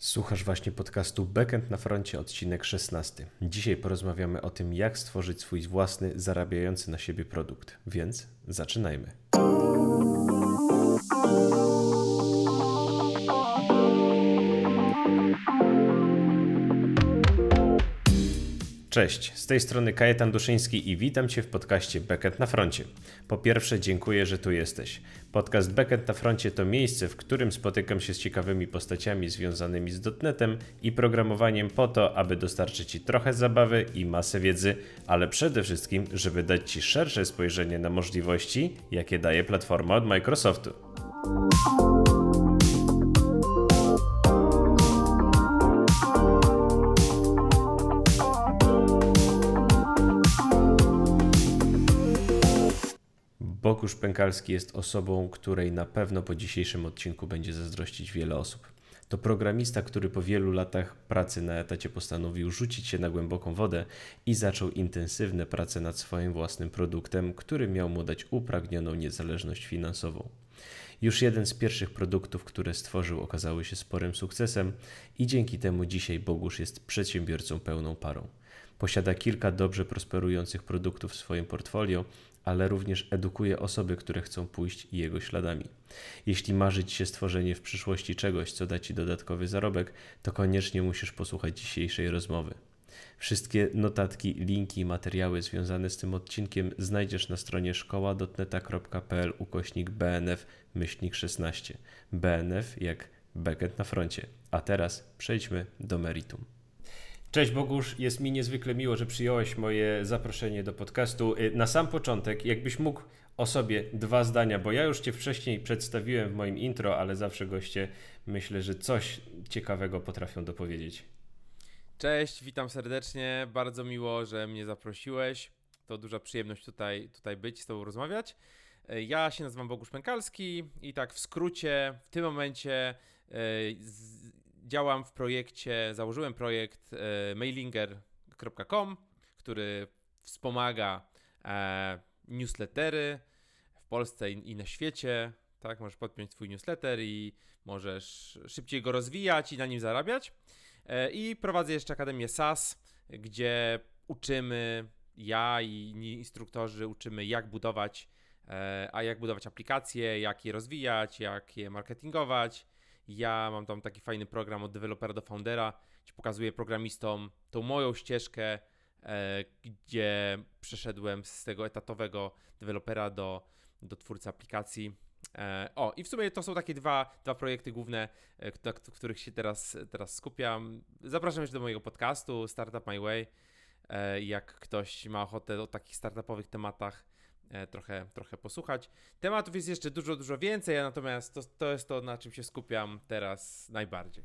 Słuchasz właśnie podcastu Backend na froncie, odcinek 16. Dzisiaj porozmawiamy o tym, jak stworzyć swój własny, zarabiający na siebie produkt. Więc zaczynajmy. Cześć, z tej strony Kajetan Duszyński i witam Cię w podcaście Backend na froncie. Po pierwsze, dziękuję, że tu jesteś. Podcast Backend na froncie to miejsce, w którym spotykam się z ciekawymi postaciami związanymi z dotnetem i programowaniem po to, aby dostarczyć Ci trochę zabawy i masę wiedzy, ale przede wszystkim, żeby dać Ci szersze spojrzenie na możliwości, jakie daje platforma od Microsoftu. Bogusz Pękalski jest osobą, której na pewno po dzisiejszym odcinku będzie zazdrościć wiele osób. To programista, który po wielu latach pracy na etacie postanowił rzucić się na głęboką wodę i zaczął intensywne prace nad swoim własnym produktem, który miał mu dać upragnioną niezależność finansową. Już jeden z pierwszych produktów, które stworzył, okazały się sporym sukcesem i dzięki temu dzisiaj Bogusz jest przedsiębiorcą pełną parą. Posiada kilka dobrze prosperujących produktów w swoim portfolio, ale również edukuje osoby, które chcą pójść jego śladami. Jeśli marzyć się stworzenie w przyszłości czegoś, co da ci dodatkowy zarobek, to koniecznie musisz posłuchać dzisiejszej rozmowy. Wszystkie notatki, linki i materiały związane z tym odcinkiem znajdziesz na stronie szkoła.dotneta.pl ukośnik BNF myślnik 16. BNF jak backend na froncie. A teraz przejdźmy do meritum. Cześć Bogusz, jest mi niezwykle miło, że przyjąłeś moje zaproszenie do podcastu. Y, na sam początek, jakbyś mógł o sobie dwa zdania, bo ja już Cię wcześniej przedstawiłem w moim intro, ale zawsze goście myślę, że coś ciekawego potrafią dopowiedzieć. Cześć, witam serdecznie. Bardzo miło, że mnie zaprosiłeś. To duża przyjemność tutaj, tutaj być, z Tobą rozmawiać. Y, ja się nazywam Bogusz Pękalski i tak w skrócie, w tym momencie y, działam w projekcie, założyłem projekt e, mailinger.com, który wspomaga e, newslettery w Polsce i, na świecie. Tak, możesz podpiąć swój newsletter i możesz szybciej go rozwijać i na nim zarabiać. E, I prowadzę jeszcze Akademię SAS, gdzie uczymy, ja i instruktorzy uczymy, jak budować, a jak budować aplikacje, jak je rozwijać, jak je marketingować, ja mam tam taki fajny program od dewelopera do foundera, gdzie pokazuję programistom tą moją ścieżkę, e, gdzie przeszedłem z tego etatowego dewelopera do, do twórcy aplikacji. E, o, i w sumie to są takie dwa, dwa projekty główne, e, na których się teraz, teraz skupiam. Zapraszam jeszcze do mojego podcastu Startup My Way. Jak ktoś ma ochotę o takich startupowych tematach trochę, trochę posłuchać. Tematów jest jeszcze dużo, dużo więcej, natomiast to, to jest to, na czym się skupiam teraz najbardziej.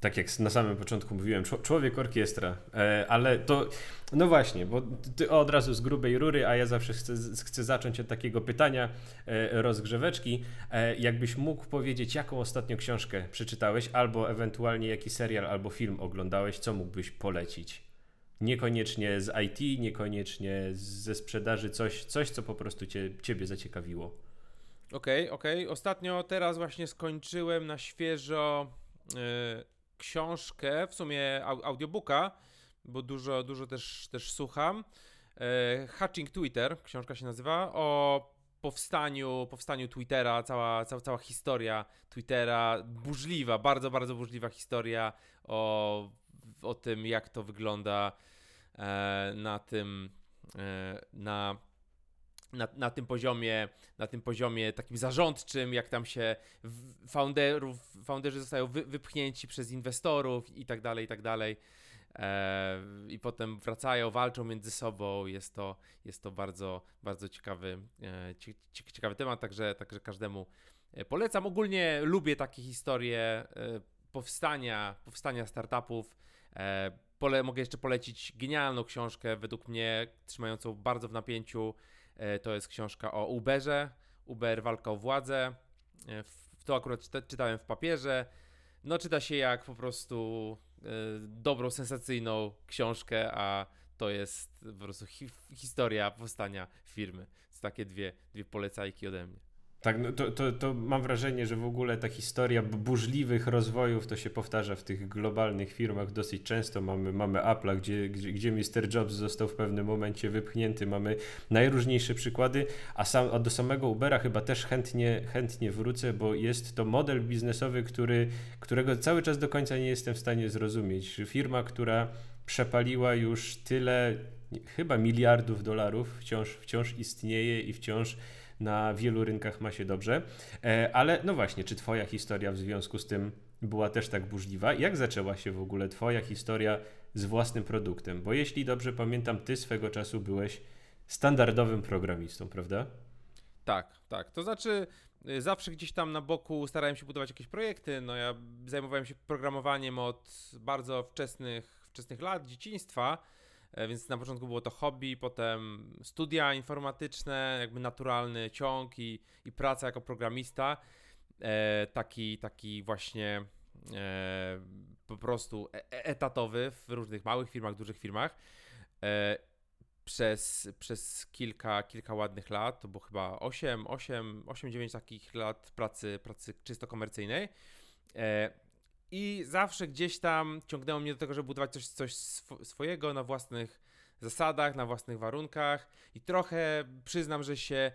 Tak jak na samym początku mówiłem, człowiek orkiestra, e, ale to, no właśnie, bo ty od razu z grubej rury, a ja zawsze chcę, chcę zacząć od takiego pytania e, rozgrzeweczki. Jakbyś mógł powiedzieć, jaką ostatnio książkę przeczytałeś, albo ewentualnie jaki serial albo film oglądałeś, co mógłbyś polecić? Niekoniecznie z IT, niekoniecznie ze sprzedaży, coś, coś co po prostu Ciebie zaciekawiło. Okej, okay, okej. Okay. Ostatnio teraz właśnie skończyłem na świeżo yy, książkę, w sumie audiobooka, bo dużo, dużo też, też słucham. Yy, Hatching Twitter, książka się nazywa, o powstaniu, powstaniu Twittera, cała, cała, cała historia Twittera, burzliwa, bardzo, bardzo burzliwa historia o, o tym, jak to wygląda na tym, e, na, na, na, tym poziomie, na tym poziomie takim zarządczym, jak tam się founderów, founderzy zostają wy, wypchnięci przez inwestorów i tak dalej, i tak dalej. E, I potem wracają, walczą między sobą. Jest to, jest to bardzo, bardzo ciekawy, ciekawy temat, także, także każdemu polecam. Ogólnie lubię takie historie powstania, powstania startupów. Pole, mogę jeszcze polecić genialną książkę, według mnie trzymającą bardzo w napięciu. E, to jest książka o Uberze. Uber walka o władzę. E, to akurat czytałem w papierze. No, czyta się jak po prostu e, dobrą, sensacyjną książkę, a to jest po prostu hi historia powstania firmy. To takie dwie, dwie polecajki ode mnie. Tak, no to, to, to mam wrażenie, że w ogóle ta historia burzliwych rozwojów to się powtarza w tych globalnych firmach dosyć często. Mamy, mamy Apple'a, gdzie, gdzie, gdzie Mr. Jobs został w pewnym momencie wypchnięty. Mamy najróżniejsze przykłady, a, sam, a do samego Ubera chyba też chętnie, chętnie wrócę, bo jest to model biznesowy, który, którego cały czas do końca nie jestem w stanie zrozumieć. Firma, która przepaliła już tyle, chyba miliardów dolarów, wciąż, wciąż istnieje i wciąż na wielu rynkach ma się dobrze. E, ale no właśnie, czy Twoja historia w związku z tym była też tak burzliwa? Jak zaczęła się w ogóle Twoja historia z własnym produktem? Bo jeśli dobrze pamiętam, Ty swego czasu byłeś standardowym programistą, prawda? Tak, tak. To znaczy, y, zawsze gdzieś tam na boku starałem się budować jakieś projekty. No ja zajmowałem się programowaniem od bardzo wczesnych, wczesnych lat, dzieciństwa. E, więc na początku było to hobby, potem studia informatyczne, jakby naturalny ciąg i, i praca jako programista. E, taki, taki właśnie e, po prostu etatowy w różnych małych firmach, dużych firmach. Przez, przez kilka, kilka ładnych lat, to było chyba 8, 8, 8 9 takich lat pracy, pracy czysto komercyjnej. I zawsze gdzieś tam ciągnęło mnie do tego, żeby budować coś, coś sw swojego na własnych zasadach, na własnych warunkach. I trochę przyznam, że się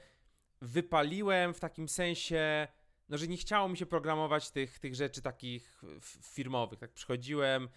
wypaliłem w takim sensie, no, że nie chciało mi się programować tych, tych rzeczy takich firmowych. Tak przychodziłem,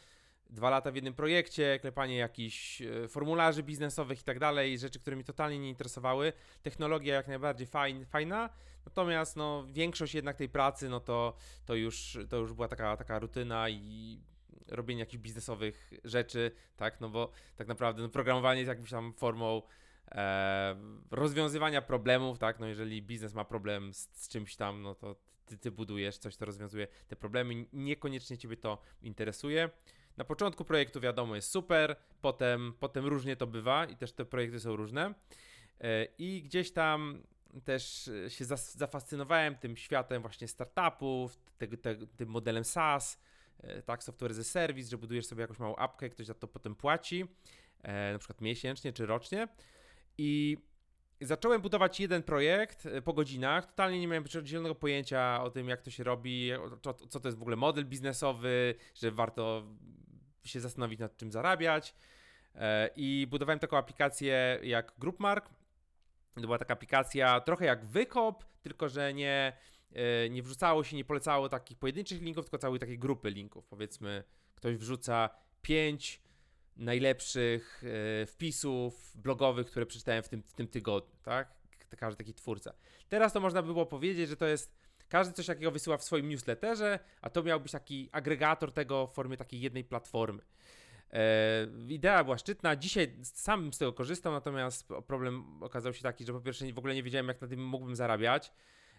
dwa lata w jednym projekcie, klepanie jakichś e, formularzy biznesowych i tak dalej, rzeczy, które mi totalnie nie interesowały. Technologia jak najbardziej fajn, fajna, natomiast no, większość jednak tej pracy, no to, to, już, to już była taka, taka rutyna i robienie jakichś biznesowych rzeczy, tak, no bo tak naprawdę no, programowanie jest jakąś tam formą e, rozwiązywania problemów, tak, no jeżeli biznes ma problem z, z czymś tam, no to ty, ty budujesz coś, to rozwiązuje te problemy, niekoniecznie ciebie to interesuje. Na początku projektu wiadomo jest super, potem, potem różnie to bywa i też te projekty są różne. E, I gdzieś tam też się zafascynowałem tym światem właśnie startupów, tym modelem SaaS, e, tak, software as a service, że budujesz sobie jakąś małą apkę, ktoś za to potem płaci, e, na przykład miesięcznie czy rocznie. I zacząłem budować jeden projekt po godzinach. Totalnie nie miałem zielonego pojęcia o tym, jak to się robi, co to jest w ogóle model biznesowy, że warto się zastanowić nad czym zarabiać. E, I budowałem taką aplikację jak GroupMark. To była taka aplikacja trochę jak Wykop, tylko że nie, e, nie wrzucało się, nie polecało takich pojedynczych linków, tylko całej takiej grupy linków. Powiedzmy, ktoś wrzuca pięć najlepszych e, wpisów blogowych, które przeczytałem w tym, w tym tygodniu, tak? Każdy taki twórca. Teraz to można by było powiedzieć, że to jest każdy coś takiego wysyła w swoim newsletterze, a to miał być taki agregator tego w formie takiej jednej platformy. E, idea była szczytna. Dzisiaj sam z tego korzystam, natomiast problem okazał się taki, że po pierwsze w ogóle nie wiedziałem, jak na tym mógłbym zarabiać.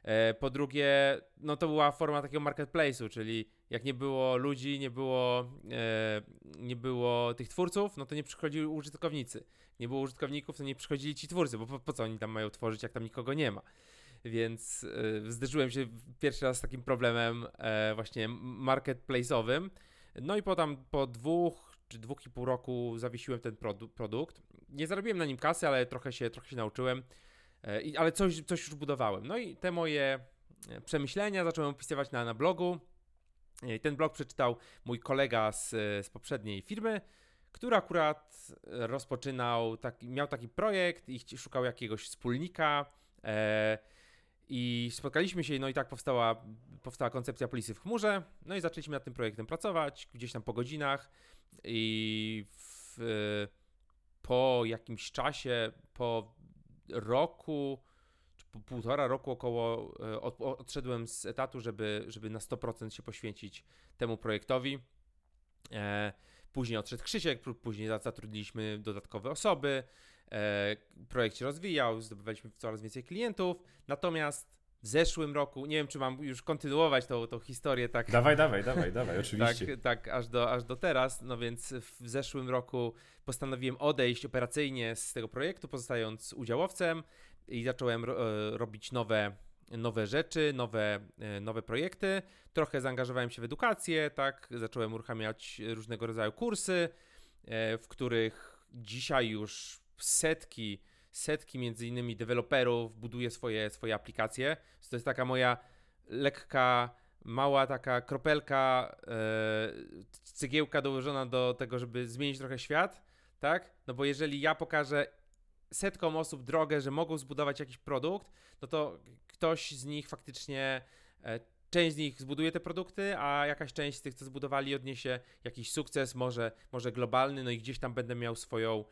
E, po drugie, no to była forma takiego marketplace'u, czyli jak nie było ludzi, nie było, e, nie było tych twórców, no to nie przychodzili użytkownicy. Nie było użytkowników, to nie przychodzili ci twórcy, bo po, po co oni tam mają tworzyć, jak tam nikogo nie ma więc zderzyłem się pierwszy raz z takim problemem właśnie marketplace'owym. No i potem po dwóch czy dwóch i pół roku zawiesiłem ten produ produkt. Nie zarobiłem na nim kasy, ale trochę się, trochę się nauczyłem, e, ale coś, coś już budowałem. No i te moje e, przemyślenia zacząłem opisywać na, na blogu. Ten blog przeczytał mój kolega z, z poprzedniej firmy, który akurat rozpoczynał, miał taki projekt i szukał jakiegoś wspólnika. E, i spotkaliśmy się, no i tak powstała, powstała koncepcja polisy w chmurze. No i zaczęliśmy nad tym projektem pracować, gdzieś tam po godzinach. I w, po jakimś czasie, po roku, czy po półtora roku około, e, od, odszedłem z etatu, żeby, żeby na 100% się poświęcić temu projektowi. E, później odszedł Krzysiek, później zatrudniliśmy dodatkowe osoby. E, projekt się rozwijał, zdobywaliśmy coraz więcej klientów, natomiast w zeszłym roku, nie wiem czy mam już kontynuować tą, tą historię tak. Dawaj, dawaj, dawaj, dawaj, oczywiście. tak, tak aż, do, aż do teraz. No więc w zeszłym roku postanowiłem odejść operacyjnie z tego projektu, pozostając udziałowcem i zacząłem ro, e, robić nowe, nowe rzeczy, nowe, e, nowe projekty. Trochę zaangażowałem się w edukację, tak, zacząłem uruchamiać różnego rodzaju kursy, w których dzisiaj już setki, setki między innymi deweloperów buduje swoje, swoje aplikacje. To jest taka moja lekka, mała taka kropelka, e, cegiełka dołożona do tego, żeby zmienić trochę świat, tak? No bo jeżeli ja pokażę setkom osób drogę, że mogą zbudować jakiś produkt, no to ktoś z nich faktycznie e, część z nich zbuduje te produkty, a jakaś część z tych, co zbudowali, odniesie jakiś sukces, może, może globalny, no i gdzieś tam będę miał swoją,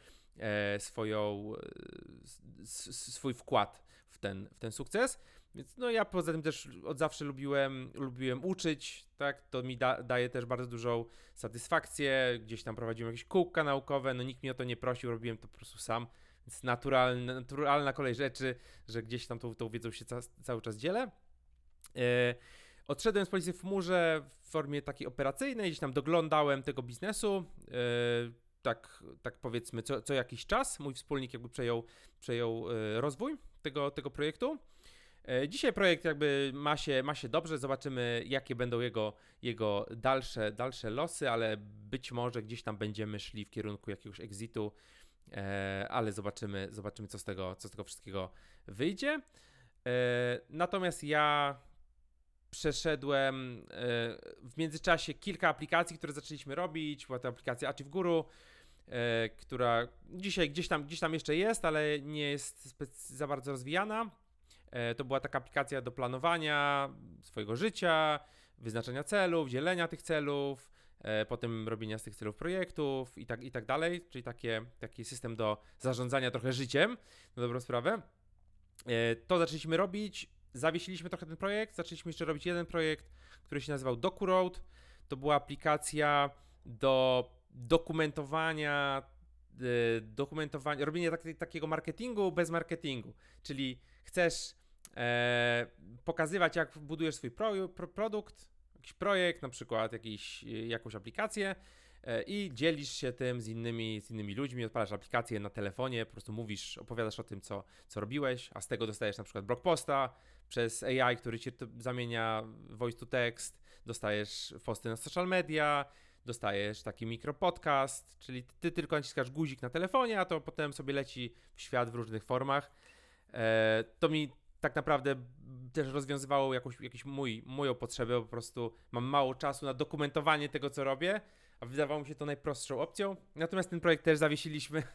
swoją, e, swój wkład w ten, w ten sukces. Więc no ja poza tym też od zawsze lubiłem, lubiłem uczyć, tak, to mi da, daje też bardzo dużą satysfakcję, gdzieś tam prowadziłem jakieś kółka naukowe, no nikt mnie o to nie prosił, robiłem to po prostu sam, więc naturalna, naturalna kolej rzeczy, że gdzieś tam tą, tą wiedzą się ca, cały czas dzielę. E, Odszedłem z policji w chmurze w formie takiej operacyjnej, gdzieś tam doglądałem tego biznesu. Yy, tak, tak powiedzmy, co, co jakiś czas mój wspólnik jakby przejął, przejął yy, rozwój tego, tego projektu. Yy, dzisiaj projekt jakby ma się, ma się dobrze, zobaczymy jakie będą jego, jego dalsze, dalsze losy, ale być może gdzieś tam będziemy szli w kierunku jakiegoś exitu, ale zobaczymy, zobaczymy co z tego, co z tego wszystkiego wyjdzie. Natomiast ja przeszedłem e, w międzyczasie kilka aplikacji, które zaczęliśmy robić. Była to aplikacja Achieve Guru, e, która dzisiaj gdzieś tam, gdzieś tam jeszcze jest, ale nie jest za bardzo rozwijana. E, to była taka aplikacja do planowania swojego życia, wyznaczenia celów, dzielenia tych celów, potem robienia z tych celów projektów i tak, i tak dalej, czyli takie, taki system do zarządzania trochę życiem, na dobrą sprawę. To zaczęliśmy robić zawiesiliśmy trochę ten projekt, zaczęliśmy jeszcze robić jeden projekt, który się nazywał DocuRoad. To była aplikacja do dokumentowania, y, dokumentowania, robienia tak, takiego marketingu bez marketingu, czyli chcesz e, pokazywać, jak budujesz swój pro, pro, produkt, jakiś projekt, na przykład jakiś, jakąś aplikację, E, i dzielisz się tym z innymi, z innymi ludźmi, odpalasz aplikację na telefonie, po prostu mówisz, opowiadasz o tym, co, co robiłeś, a z tego dostajesz na przykład blog posta przez AI, który ci zamienia voice to text, dostajesz posty na social media, dostajesz taki mikropodcast, czyli ty tylko naciskasz guzik na telefonie, a to potem sobie leci w świat w różnych formach. E, to mi tak naprawdę też rozwiązywało jakąś, jakiś mój, moją potrzebę, po prostu mam mało czasu na dokumentowanie tego, co robię, a wydawało mi się to najprostszą opcją. Natomiast ten projekt też zawiesiliśmy.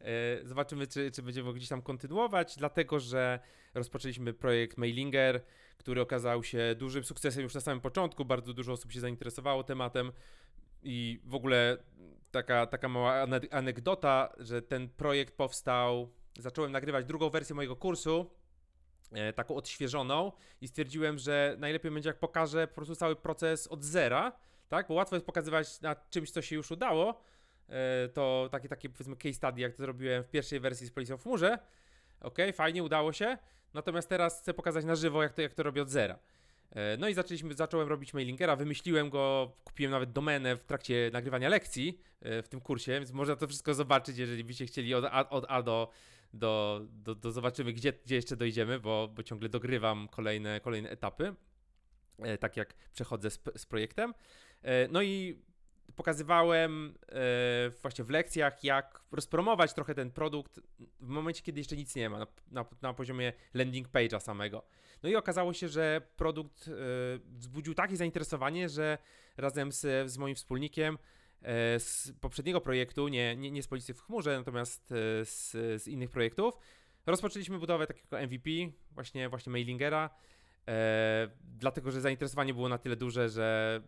E, zobaczymy, czy, czy będziemy gdzieś tam kontynuować, dlatego że rozpoczęliśmy projekt Mailinger, który okazał się dużym sukcesem już na samym początku. Bardzo dużo osób się zainteresowało tematem i w ogóle taka, taka mała anegdota, że ten projekt powstał. Zacząłem nagrywać drugą wersję mojego kursu, e, taką odświeżoną, i stwierdziłem, że najlepiej będzie, jak pokażę po prostu cały proces od zera tak? Bo łatwo jest pokazywać na czymś, co się już udało. E, to takie, takie powiedzmy case study, jak to zrobiłem w pierwszej wersji z Police of Murze. Ok, fajnie, udało się. Natomiast teraz chcę pokazać na żywo, jak to, jak to robię od zera. E, no i zaczęliśmy, zacząłem robić mailingera, wymyśliłem go, kupiłem nawet domenę w trakcie nagrywania lekcji e, w tym kursie, więc można to wszystko zobaczyć, jeżeli byście chcieli od A, od A do, do, do, do zobaczymy, gdzie, gdzie jeszcze dojdziemy, bo, bo ciągle dogrywam kolejne, kolejne etapy, tak jak przechodzę z, z projektem. E, no i pokazywałem e, właśnie w lekcjach, jak rozpromować trochę ten produkt w momencie, kiedy jeszcze nic nie ma, na, na, na poziomie landing page'a samego. No i okazało się, że produkt e, wzbudził takie zainteresowanie, że razem z, z moim wspólnikiem z poprzedniego projektu, nie, nie, nie z Policji w chmurze, natomiast z, z innych projektów, rozpoczęliśmy budowę takiego MVP, właśnie, właśnie mailingera, dlatego że zainteresowanie było na tyle duże, że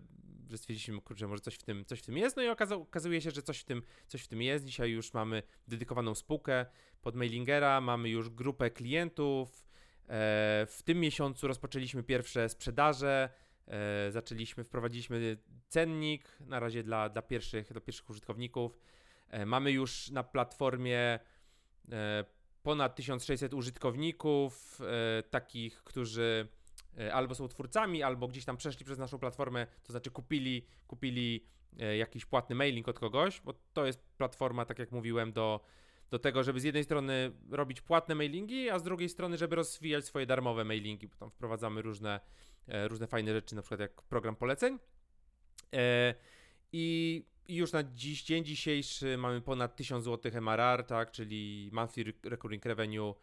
że stwierdziliśmy, kurczę, może coś w tym, coś w tym jest, no i okazuje się, że coś w, tym, coś w tym jest. Dzisiaj już mamy dedykowaną spółkę pod mailingera, mamy już grupę klientów. E, w tym miesiącu rozpoczęliśmy pierwsze sprzedaże, e, zaczęliśmy, wprowadziliśmy cennik na razie dla, dla, pierwszych, dla pierwszych użytkowników. E, mamy już na platformie ponad 1600 użytkowników, takich, którzy albo są twórcami, albo gdzieś tam przeszli przez naszą platformę, to znaczy kupili, kupili e, jakiś płatny mailing od kogoś, bo to jest platforma, tak jak mówiłem, do, do tego, żeby z jednej strony robić płatne mailingi, a z drugiej strony, żeby rozwijać swoje darmowe mailingi, bo tam wprowadzamy różne, e, różne fajne rzeczy, na przykład jak program poleceń. I już na dziś, dzień dzisiejszy mamy ponad 1000 zł MRR, tak, czyli monthly recurring revenue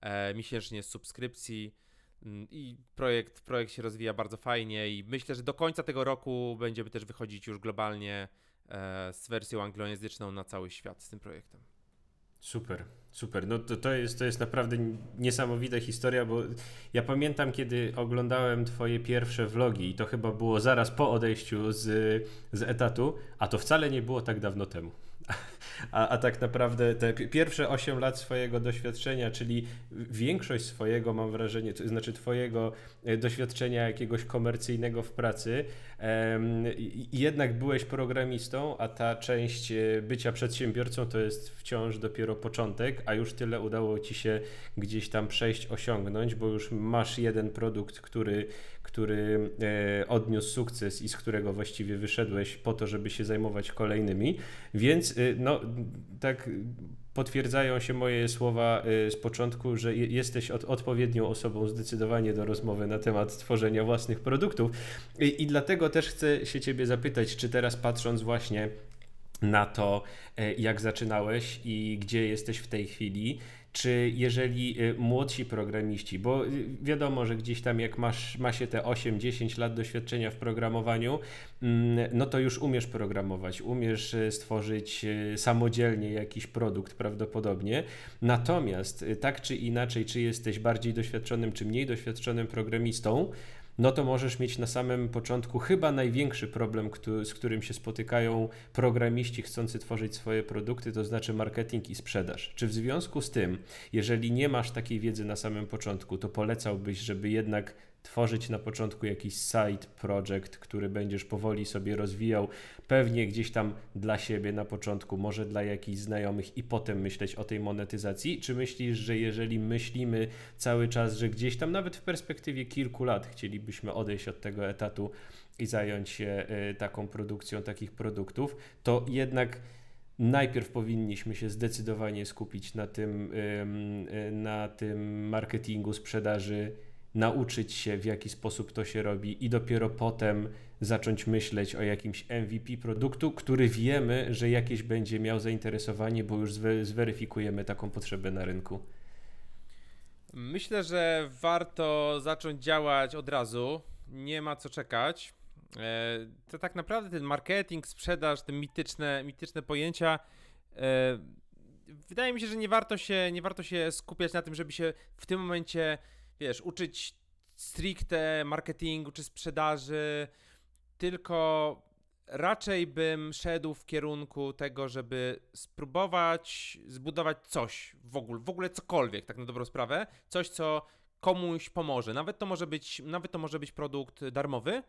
e, miesięcznie z subskrypcji. Mm, I projekt, projekt się rozwija bardzo fajnie i myślę, że do końca tego roku będziemy też wychodzić już globalnie e, z wersją anglojęzyczną na cały świat z tym projektem. Super, super. No to, to, jest, to jest naprawdę niesamowita historia, bo ja pamiętam, kiedy oglądałem Twoje pierwsze vlogi, i to chyba było zaraz po odejściu z, z etatu, a to wcale nie było tak dawno temu. A, a tak naprawdę te pierwsze 8 lat swojego doświadczenia, czyli większość swojego, mam wrażenie, to znaczy Twojego e, doświadczenia jakiegoś komercyjnego w pracy, um, jednak byłeś programistą, a ta część e, bycia przedsiębiorcą to jest wciąż dopiero początek, a już tyle udało Ci się gdzieś tam przejść, osiągnąć, bo już masz jeden produkt, który który e, odniósł sukces i z którego właściwie wyszedłeś po to, żeby się zajmować kolejnymi. Więc e, no, tak potwierdzają się moje słowa e, z początku, że jesteś od, odpowiednią osobą zdecydowanie do rozmowy na temat tworzenia własnych produktów. I, I dlatego też chcę się Ciebie zapytać, czy teraz patrząc właśnie na to, jak zaczynałeś i gdzie jesteś w tej chwili, czy jeżeli y, młodsi programiści, bo y, wiadomo, że gdzieś tam jak masz, ma się te 8-10 lat doświadczenia w programowaniu, mm, no to już umiesz programować, umiesz y, stworzyć samodzielnie jakiś produkt prawdopodobnie. Natomiast tak czy inaczej, czy jesteś bardziej doświadczonym, czy mniej doświadczonym programistą, no to możesz mieć na samym początku chyba największy problem, z którym się spotykają programiści chcący tworzyć swoje produkty, to znaczy marketing i sprzedaż. Czy w związku z tym, jeżeli nie masz takiej wiedzy na samym początku, to polecałbyś, żeby jednak tworzyć na początku jakiś side project, który będziesz powoli sobie rozwijał, pewnie gdzieś tam dla siebie na początku, może dla jakichś znajomych i potem myśleć o tej monetyzacji? Czy myślisz, że jeżeli myślimy cały czas, że gdzieś tam nawet w perspektywie kilku lat chcielibyśmy odejść od tego etatu i zająć się y, taką produkcją takich produktów, to jednak najpierw powinniśmy się zdecydowanie skupić na tym, y, na tym marketingu, sprzedaży, nauczyć się, w jaki sposób to się robi, i dopiero potem zacząć myśleć o jakimś MVP produktu, który wiemy, że jakieś będzie miał zainteresowanie, bo już zweryfikujemy taką potrzebę na rynku. Myślę, że warto zacząć działać od razu. Nie ma co czekać. E, to tak naprawdę ten marketing, sprzedaż, te mityczne, mityczne pojęcia. E, wydaje mi się, że nie warto się, nie warto się skupiać na tym, żeby się w tym momencie wiesz, uczyć stricte marketingu czy sprzedaży, tylko raczej bym szedł w kierunku tego, żeby spróbować zbudować coś w ogóle, w ogóle cokolwiek, tak na dobrą sprawę, coś, co komuś pomoże. Nawet to może być, nawet to może być produkt darmowy,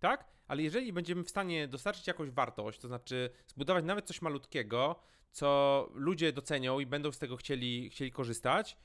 tak? Ale jeżeli będziemy w stanie dostarczyć jakąś wartość, to znaczy zbudować nawet coś malutkiego, co ludzie docenią i będą z tego chcieli, chcieli korzystać,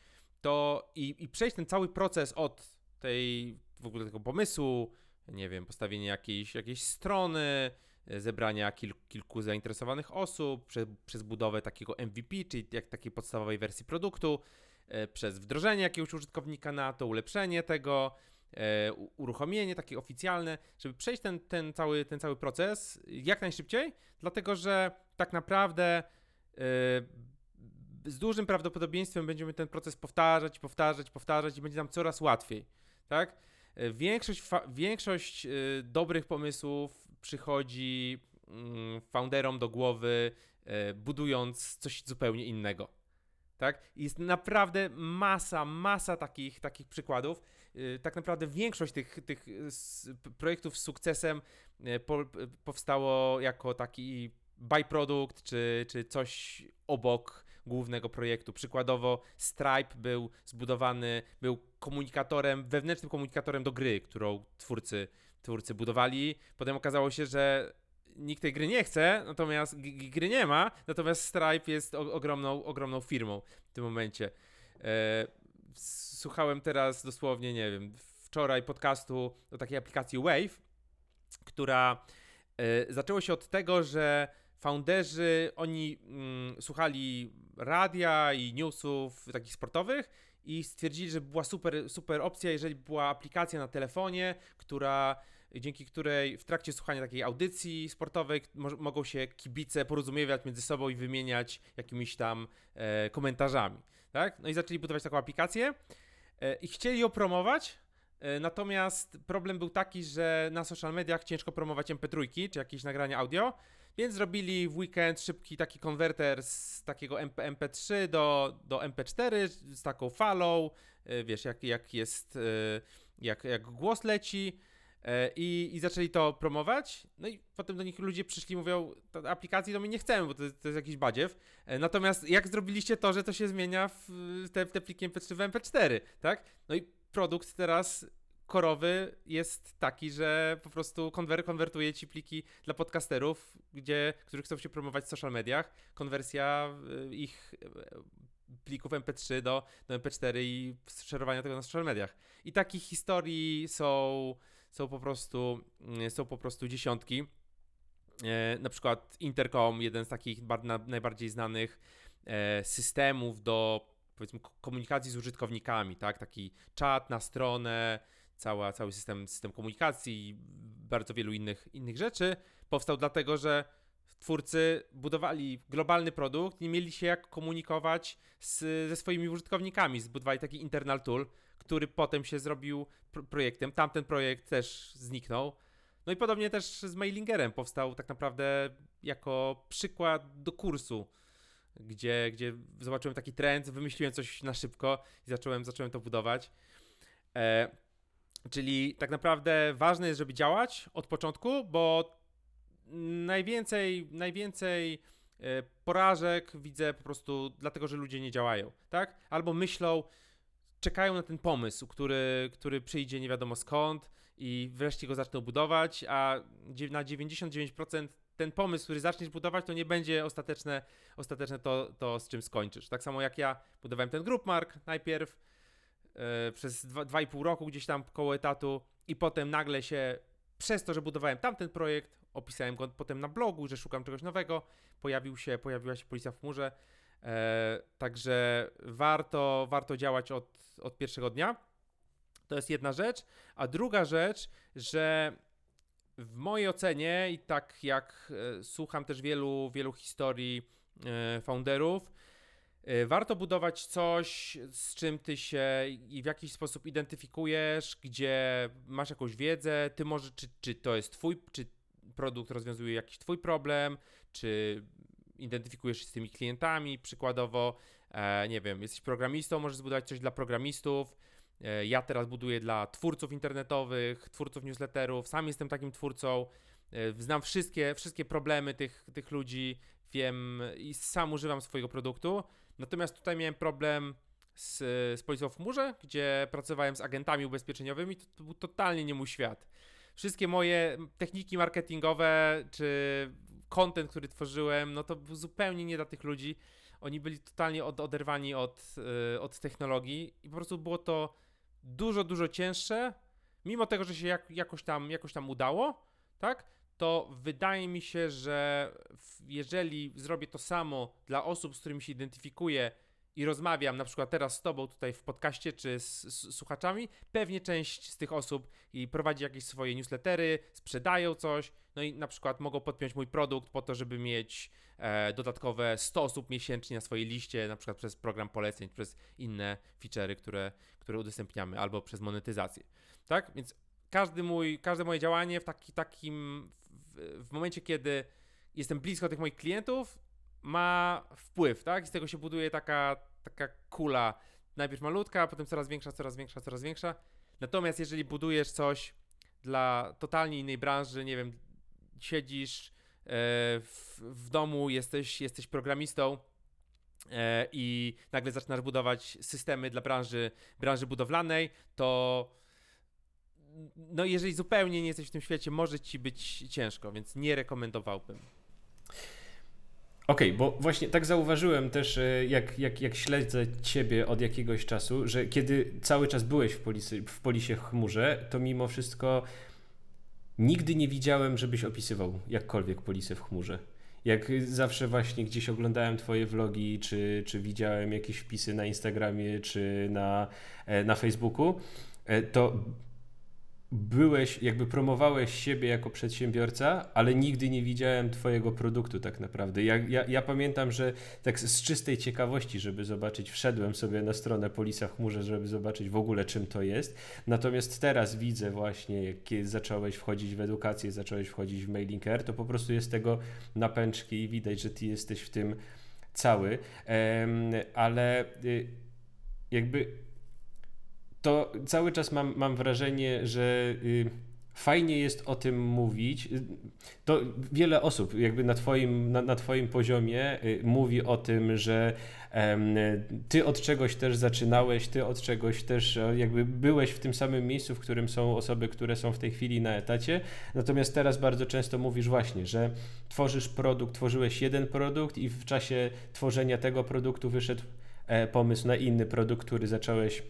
to i, i przejść ten cały proces od tej w ogóle tego pomysłu, nie wiem, postawienia jakiejś, jakiejś strony, e, zebrania kil, kilku zainteresowanych osób, prze, przez budowę takiego MVP, czyli jak takiej podstawowej wersji produktu, e, przez wdrożenie jakiegoś użytkownika na to, ulepszenie tego, e, uruchomienie takie oficjalne, żeby przejść ten, ten, cały, ten cały proces jak najszybciej, dlatego że tak naprawdę z dużym prawdopodobieństwem będziemy ten proces powtarzać, powtarzać, powtarzać i będzie nam coraz łatwiej, tak? E, większość, większość e, dobrych pomysłów przychodzi mm, founderom do głowy, e, budując coś zupełnie innego. Tak? Jest naprawdę masa, masa takich, takich przykładów. Tak naprawdę większość tych, tych projektów z sukcesem powstało jako taki byproduct, czy, czy coś obok głównego projektu. Przykładowo Stripe był zbudowany, był komunikatorem, wewnętrznym komunikatorem do gry, którą twórcy, twórcy budowali. Potem okazało się, że nikt tej gry nie chce, natomiast gry nie ma, natomiast Stripe jest ogromną, ogromną firmą w tym momencie. E, słuchałem teraz dosłownie, nie wiem, wczoraj podcastu o takiej aplikacji Wave, która e, zaczęło się od tego, że founderzy, oni mm, słuchali radia i newsów takich sportowych i stwierdzili, że była super, super opcja, jeżeli była aplikacja na telefonie, która dzięki której w trakcie słuchania takiej audycji sportowej mo- mogą się kibice porozumiewać między sobą i wymieniać jakimiś tam e, komentarzami. Tak? No i zaczęli budować taką aplikację e, i chcieli ją promować, e, natomiast problem był taki, że na social mediach ciężko promować MP3 czy jakieś nagrania audio, więc zrobili w weekend szybki taki konwerter z takiego MP, MP3 do, do MP4 z taką falą, e, wiesz, jak, jak jest, e, jak, jak głos leci. E, I, I zaczęli to promować. No i potem do nich ludzie przyszli, mówią, "To aplikacji to my nie chcemy, bo to, to jest jakiś badziew. Natomiast jak zrobiliście to, że to się zmienia w te, w te pliki MP3 w MP4, tak? No i produkt teraz korowy jest taki, że po prostu konwer konwertuje ci pliki dla podcasterów, gdzie, którzy chcą się promować w social mediach. Konwersja y, ich y, plików MP3 do, do MP4 i szerowania tego na social mediach. I takich historii są, są, po, prostu, y, są po prostu dziesiątki. E, na przykład Intercom, jeden z takich bar- na, najbardziej znanych e, systemów do powiedzmy ko- komunikacji z użytkownikami, tak? Taki czat na stronę, cała, cały system, system komunikacji i bardzo wielu innych, innych rzeczy powstał dlatego, że twórcy budowali globalny produkt, nie mieli się jak komunikować z, ze swoimi użytkownikami. Zbudowali taki internal tool, który potem się zrobił pro- projektem. Tamten projekt też zniknął. No i podobnie też z Mailingerem powstał tak naprawdę jako przykład do kursu, gdzie, gdzie zobaczyłem taki trend, wymyśliłem coś na szybko i zacząłem, zacząłem to budować. E, czyli tak naprawdę ważne jest, żeby działać od początku, bo najwięcej, najwięcej e, porażek widzę po prostu dlatego, że ludzie nie działają, tak? Albo myślą, czekają na ten pomysł, który, który przyjdzie nie wiadomo skąd i wreszcie go zaczną budować, a na 99% ten pomysł, który zaczniesz budować, to nie będzie ostateczne, ostateczne to, to, z czym skończysz. Tak samo jak ja budowałem ten Groupmark najpierw e, przez dwa- 2,5 roku gdzieś tam koło etatu i potem nagle się, przez to, że budowałem tamten projekt, opisałem go potem na blogu, że szukam czegoś nowego, pojawił się, pojawiła się Policja w chmurze, e, także warto, warto działać od, od pierwszego dnia. To jest jedna rzecz. A druga rzecz, że w mojej ocenie i tak jak e, słucham też wielu, wielu historii founderów, warto budować coś, z czym ty się w jakiś sposób identyfikujesz, gdzie masz jakąś wiedzę, ty może, czy, czy to jest twój, czy produkt rozwiązuje jakiś twój problem, czy identyfikujesz się z tymi klientami, przykładowo, e, nie wiem, jesteś programistą, możesz zbudować coś dla programistów, E, Ja teraz buduję dla twórców internetowych, twórców newsletterów, sam jestem takim twórcą, e, znam wszystkie, wszystkie problemy tych, tych ludzi, wiem i sam używam swojego produktu. Natomiast tutaj miałem problem z, z policją w chmurze, gdzie pracowałem z agentami ubezpieczeniowymi, to, to był totalnie nie mój świat. Wszystkie moje techniki marketingowe czy content, który tworzyłem, no to był zupełnie nie dla tych ludzi. Oni byli totalnie od, oderwani od, y, od technologii i po prostu było to dużo, dużo cięższe, mimo tego, że się jak, jakoś, tam, jakoś tam udało, tak? To wydaje mi się, że jeżeli zrobię to samo dla osób, z którymi się identyfikuję i rozmawiam, na przykład teraz z Tobą tutaj w podcaście czy z, z słuchaczami, pewnie część z tych osób i prowadzi jakieś swoje newslettery, sprzedają coś, no i na przykład mogą podpiąć mój produkt po to, żeby mieć e, dodatkowe 100 osób miesięcznie na swojej liście, na przykład przez program poleceń, przez inne feature'y, które, które udostępniamy, albo przez monetyzację. Tak? Więc każdy mój, każde moje działanie w taki, takim, w, momencie, kiedy jestem blisko tych moich klientów, ma wpływ, tak? I z tego się buduje taka, taka kula, najpierw malutka, potem coraz większa, coraz większa, coraz większa. Natomiast jeżeli budujesz coś dla totalnie innej branży, nie wiem, siedzisz e, w, w domu, jesteś, jesteś programistą e, i nagle zaczynasz budować systemy dla branży, branży budowlanej, to no jeżeli zupełnie nie jesteś w tym świecie, może ci być ciężko, więc nie rekomendowałbym. Okej, bo właśnie tak zauważyłem też, e, jak, jak, jak śledzę Ciebie od jakiegoś czasu, że kiedy cały czas byłeś w, policy, w Polisie Chmurze, to mimo wszystko nigdy nie widziałem, żebyś opisywał jakkolwiek Polisę w Chmurze. Jak zawsze właśnie gdzieś oglądałem Twoje vlogi, czy, czy widziałem jakieś wpisy na Instagramie, czy na, e, na Facebooku, e, to byłeś, jakby promowałeś siebie jako przedsiębiorca, ale nigdy nie widziałem twojego produktu tak naprawdę. Ja, ja, ja pamiętam, że tak z czystej ciekawości, żeby zobaczyć, wszedłem sobie na stronę Polisa w chmurze, żeby zobaczyć w ogóle czym to jest. Natomiast teraz widzę właśnie, jak zacząłeś wchodzić w edukację, zacząłeś wchodzić w mailing air, to po prostu jest tego napęczki i widać, że ty jesteś w tym cały. Ale y, jakby to cały czas mam, mam wrażenie, że y, fajnie jest o tym mówić. Y, To wiele osób jakby na twoim, na, na twoim poziomie y, mówi o tym, że ty od czegoś też zaczynałeś, ty od czegoś też e, jakby byłeś w tym samym miejscu, w którym są osoby, które są w tej chwili na etacie. Natomiast teraz bardzo często mówisz właśnie, że tworzysz produkt, tworzyłeś jeden produkt i w czasie tworzenia tego produktu wyszedł e, pomysł na inny produkt, który zacząłeś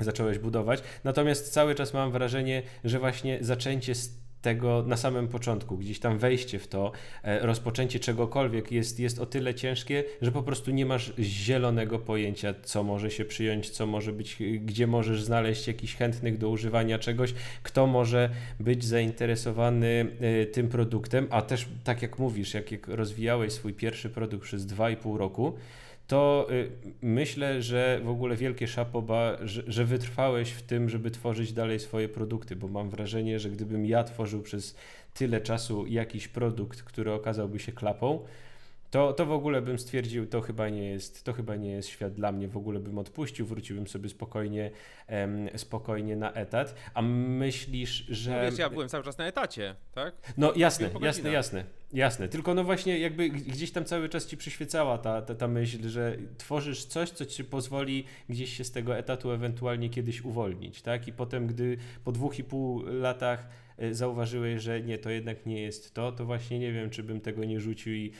zacząłeś budować. Natomiast cały czas mam wrażenie, że właśnie zaczęcie z tego na samym początku, gdzieś tam wejście w to, e, rozpoczęcie czegokolwiek jest, jest o tyle ciężkie, że po prostu nie masz zielonego pojęcia, co może się przyjąć, co może być, gdzie możesz znaleźć jakichś chętnych do używania czegoś, kto może być zainteresowany e, tym produktem, a też tak jak mówisz, jak, jak rozwijałeś swój pierwszy produkt przez 2,5 roku, to y, myślę, że w ogóle wielkie szapoba, że, że wytrwałeś w tym, żeby tworzyć dalej swoje produkty, bo mam wrażenie, że gdybym ja tworzył przez tyle czasu jakiś produkt, który okazałby się klapą, to, to w ogóle bym stwierdził, to chyba nie jest, to chyba nie jest świat dla mnie, w ogóle bym odpuścił, wróciłbym sobie spokojnie, em, spokojnie na etat. A myślisz, że... No wiesz, ja byłem cały czas na etacie, tak? No jasne, jasne, jasne, jasne. Tylko no właśnie jakby gdzieś tam cały czas ci przyświecała ta, ta, ta myśl, że tworzysz coś, co ci pozwoli gdzieś się z tego etatu ewentualnie kiedyś uwolnić, tak? I potem, gdy po dwóch i pół latach e, zauważyłeś, że nie, to jednak nie jest to, to właśnie nie wiem, czy bym tego nie rzucił i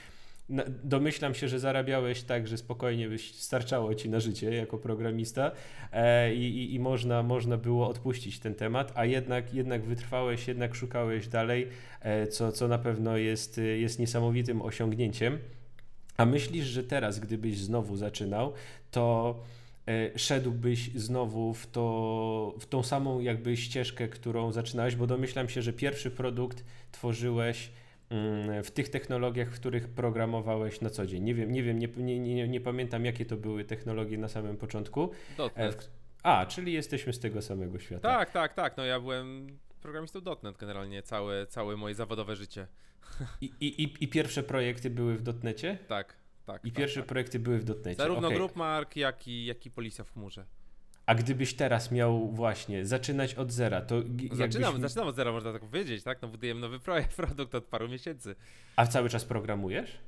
domyślam się, że zarabiałeś tak, że spokojnie byś starczało ci na życie jako programista e, i, i, i można, można było odpuścić ten temat, a jednak, jednak wytrwałeś, jednak szukałeś dalej, e, co, co na pewno jest, jest niesamowitym osiągnięciem. A myślisz, że teraz, gdybyś znowu zaczynał, to e, szedłbyś znowu w, to, w tą samą jakby ścieżkę, którą zaczynałeś, bo domyślam się, że pierwszy produkt tworzyłeś w tych technologiach, w których programowałeś na co dzień. Nie wiem, nie wiem, nie, nie, nie, nie pamiętam jakie to były technologie na samym początku. E, .NET. w- A, czyli jesteśmy z tego samego świata. Tak, tak, tak. No ja byłem programistą .NET generalnie całe, całe moje zawodowe życie. I, i, i, pierwsze projekty były w dotnecie? Tak, tak. I tak, pierwsze tak. projekty były w dotnecie. Zarówno okej. Groupmark, jak i, jak i Policja w chmurze. A gdybyś teraz miał właśnie zaczynać od zera, to g- jakbyś... Zaczynam, zaczynam od zera, można tak powiedzieć, tak? No budujemy nowy projekt, produkt od paru miesięcy. A cały czas programujesz?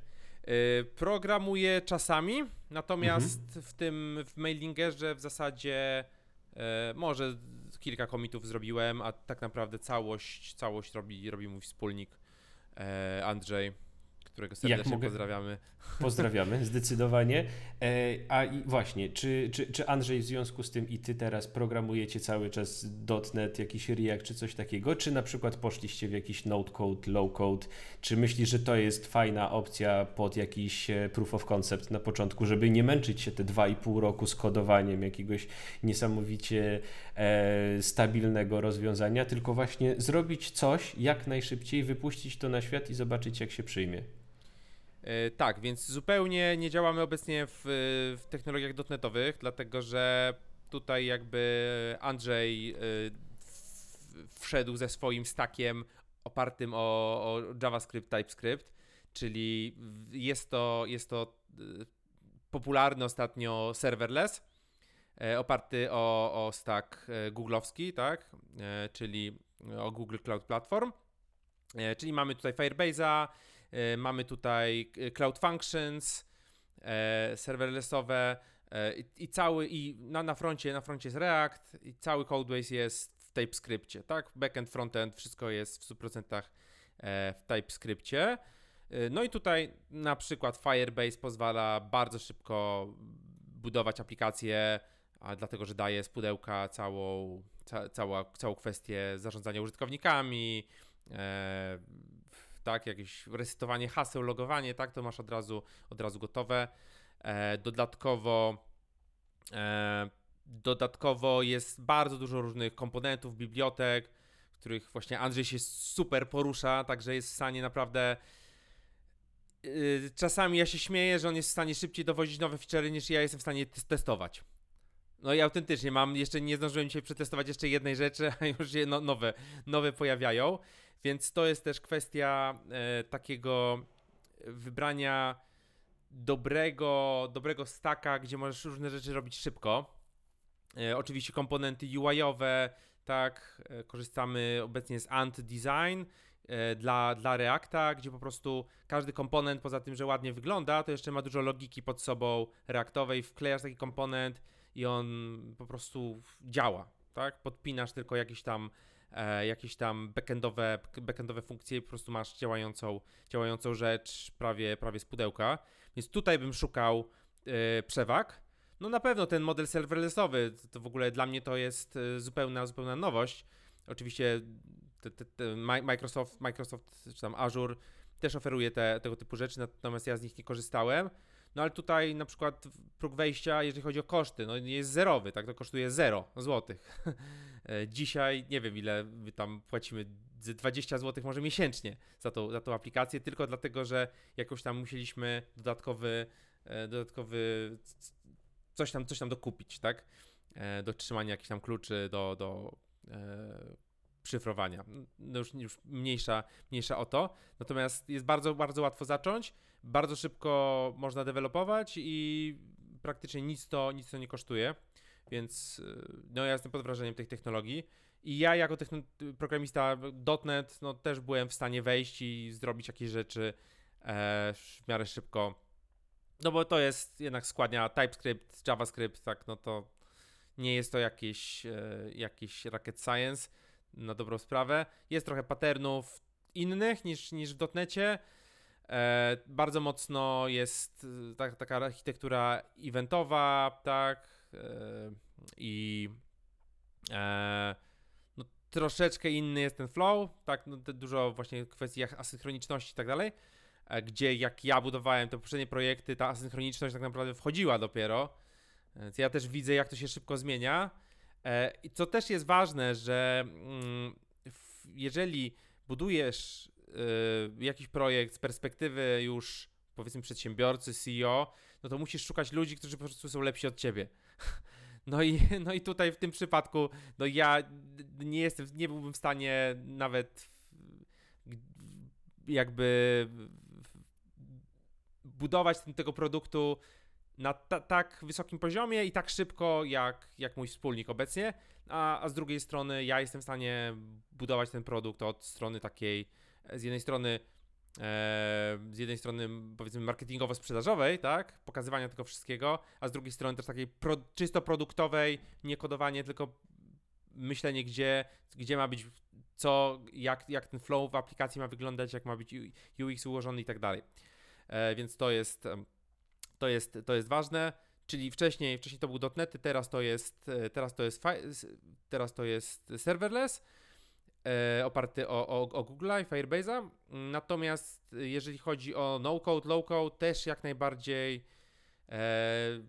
Yy, programuję czasami, natomiast w tym w mailingerze w zasadzie yy, może kilka komitów zrobiłem, a tak naprawdę całość, całość robi, robi mój wspólnik yy, Andrzej, którego serdecznie mogę- pozdrawiamy. Pozdrawiamy, zdecydowanie. E, a i właśnie, czy, czy, czy Andrzej w związku z tym i ty teraz programujecie cały czas .NET, jakiś React czy coś takiego, czy na przykład poszliście w jakiś no-code, low-code, czy myślisz, że to jest fajna opcja pod jakiś e, proof of concept na początku, żeby nie męczyć się te 2,5 roku z kodowaniem jakiegoś niesamowicie e, stabilnego rozwiązania, tylko właśnie zrobić coś jak najszybciej, wypuścić to na świat i zobaczyć jak się przyjmie. E, Tak, więc zupełnie nie działamy obecnie w, w technologiach dotnetowych, dlatego że tutaj jakby Andrzej e, wszedł ze swoim stackiem opartym o, o JavaScript, TypeScript, czyli jest to, jest to e, popularny ostatnio serverless, oparty o, o stack googlowski, tak, czyli o Google Cloud Platform, czyli mamy tutaj Firebase'a, Mamy tutaj e, Cloud Functions, e, serverlessowe e, i, i cały i na, na froncie na froncie jest React i cały codebase jest w TypeScriptie, tak? Backend, frontend, wszystko jest w 100% e, w TypeScriptie. E, No i tutaj na przykład Firebase pozwala bardzo szybko budować aplikacje, a dlatego, że daje z pudełka całą, ca, cała, całą kwestię zarządzania użytkownikami, e, tak, jakieś resetowanie haseł, logowanie, tak, to masz od razu, od razu gotowe. E, dodatkowo, e, dodatkowo jest bardzo dużo różnych komponentów, bibliotek, których właśnie Andrzej się super porusza, także jest w stanie naprawdę. Yy, czasami ja się śmieję, że on jest w stanie szybciej dowozić nowe feature'y niż ja jestem w stanie tes- testować. No i autentycznie mam, jeszcze nie zdążyłem dzisiaj przetestować jeszcze jednej rzeczy, a już się no, nowe, nowe pojawiają, więc to jest też kwestia e, takiego wybrania dobrego, dobrego stacka, gdzie możesz różne rzeczy robić szybko. E, oczywiście komponenty UI-owe, tak, e, korzystamy obecnie z Ant Design e, dla, dla Reacta, gdzie po prostu każdy komponent, poza tym, że ładnie wygląda, to jeszcze ma dużo logiki pod sobą reaktowej, wklejasz taki komponent i on po prostu działa, tak, podpinasz tylko jakieś tam jakieś tam backendowe, backendowe funkcje po prostu masz działającą, działającą rzecz prawie, prawie z pudełka. Więc tutaj bym szukał e, przewag. No na pewno ten model serverlessowy, to- w ogóle dla mnie to jest e, zupełna, zupełna nowość. Oczywiście te, te, te Mi- Microsoft, Microsoft czy tam Azure też oferuje te, tego typu rzeczy, natomiast ja z nich nie korzystałem. No ale tutaj na przykład próg wejścia, jeżeli chodzi o koszty, no jest zerowy, tak, to kosztuje 0 złotych. E, Dzisiaj nie wiem ile tam płacimy, z 20 zł może miesięcznie za tą, za tą aplikację, tylko dlatego, że jakoś tam musieliśmy dodatkowy, e, dodatkowy coś tam, coś tam dokupić, tak? E, Do trzymania jakichś tam kluczy, do, do e, szyfrowania. No już, już mniejsza, mniejsza o to. Natomiast jest bardzo, bardzo łatwo zacząć, bardzo szybko można dewelopować i praktycznie nic to, nic to nie kosztuje. Więc y, no ja jestem pod wrażeniem tych technologii. I ja jako programista .NET no, też byłem w stanie wejść i zrobić jakieś rzeczy e, w miarę szybko. No bo to jest jednak składnia TypeScript, JavaScript, tak, no to nie jest to jakieś, e, jakiś rocket science na dobrą sprawę. Jest trochę patternów innych niż, niż w .NETcie. E, bardzo mocno jest e, tak, taka architektura eventowa, tak, e, i no, troszeczkę inny jest ten flow, tak, no, dużo właśnie kwestii asynchroniczności i tak dalej, gdzie jak ja budowałem te poprzednie projekty, ta asynchroniczność tak naprawdę wchodziła dopiero, więc ja też widzę jak to się szybko zmienia. I co też jest ważne, że mm, jeżeli budujesz jakiś projekt z perspektywy już powiedzmy przedsiębiorcy, CEO, no to musisz szukać ludzi, którzy po prostu są lepsi od ciebie. No i, no i tutaj w tym przypadku, no ja nie jestem, nie byłbym w stanie nawet jakby budować ten, tego produktu na ta, tak wysokim poziomie i tak szybko jak, jak mój wspólnik obecnie, a, a z drugiej strony ja jestem w stanie budować ten produkt od strony takiej, z jednej strony e, z jednej strony powiedzmy marketingowo-sprzedażowej, tak, pokazywania tego wszystkiego, a z drugiej strony też takiej pro, czysto produktowej, nie kodowanie, tylko myślenie, gdzie, gdzie ma być co, jak, jak ten flow w aplikacji ma wyglądać, jak ma być UX ułożony i tak dalej. E, więc to jest, to jest, to jest ważne. Czyli wcześniej, wcześniej to był .NET, teraz to jest, e, teraz to jest, teraz to jest serverless, oparty o, o, o Google'a i Firebase'a. Natomiast e, jeżeli chodzi o no-code, low-code, też jak najbardziej e,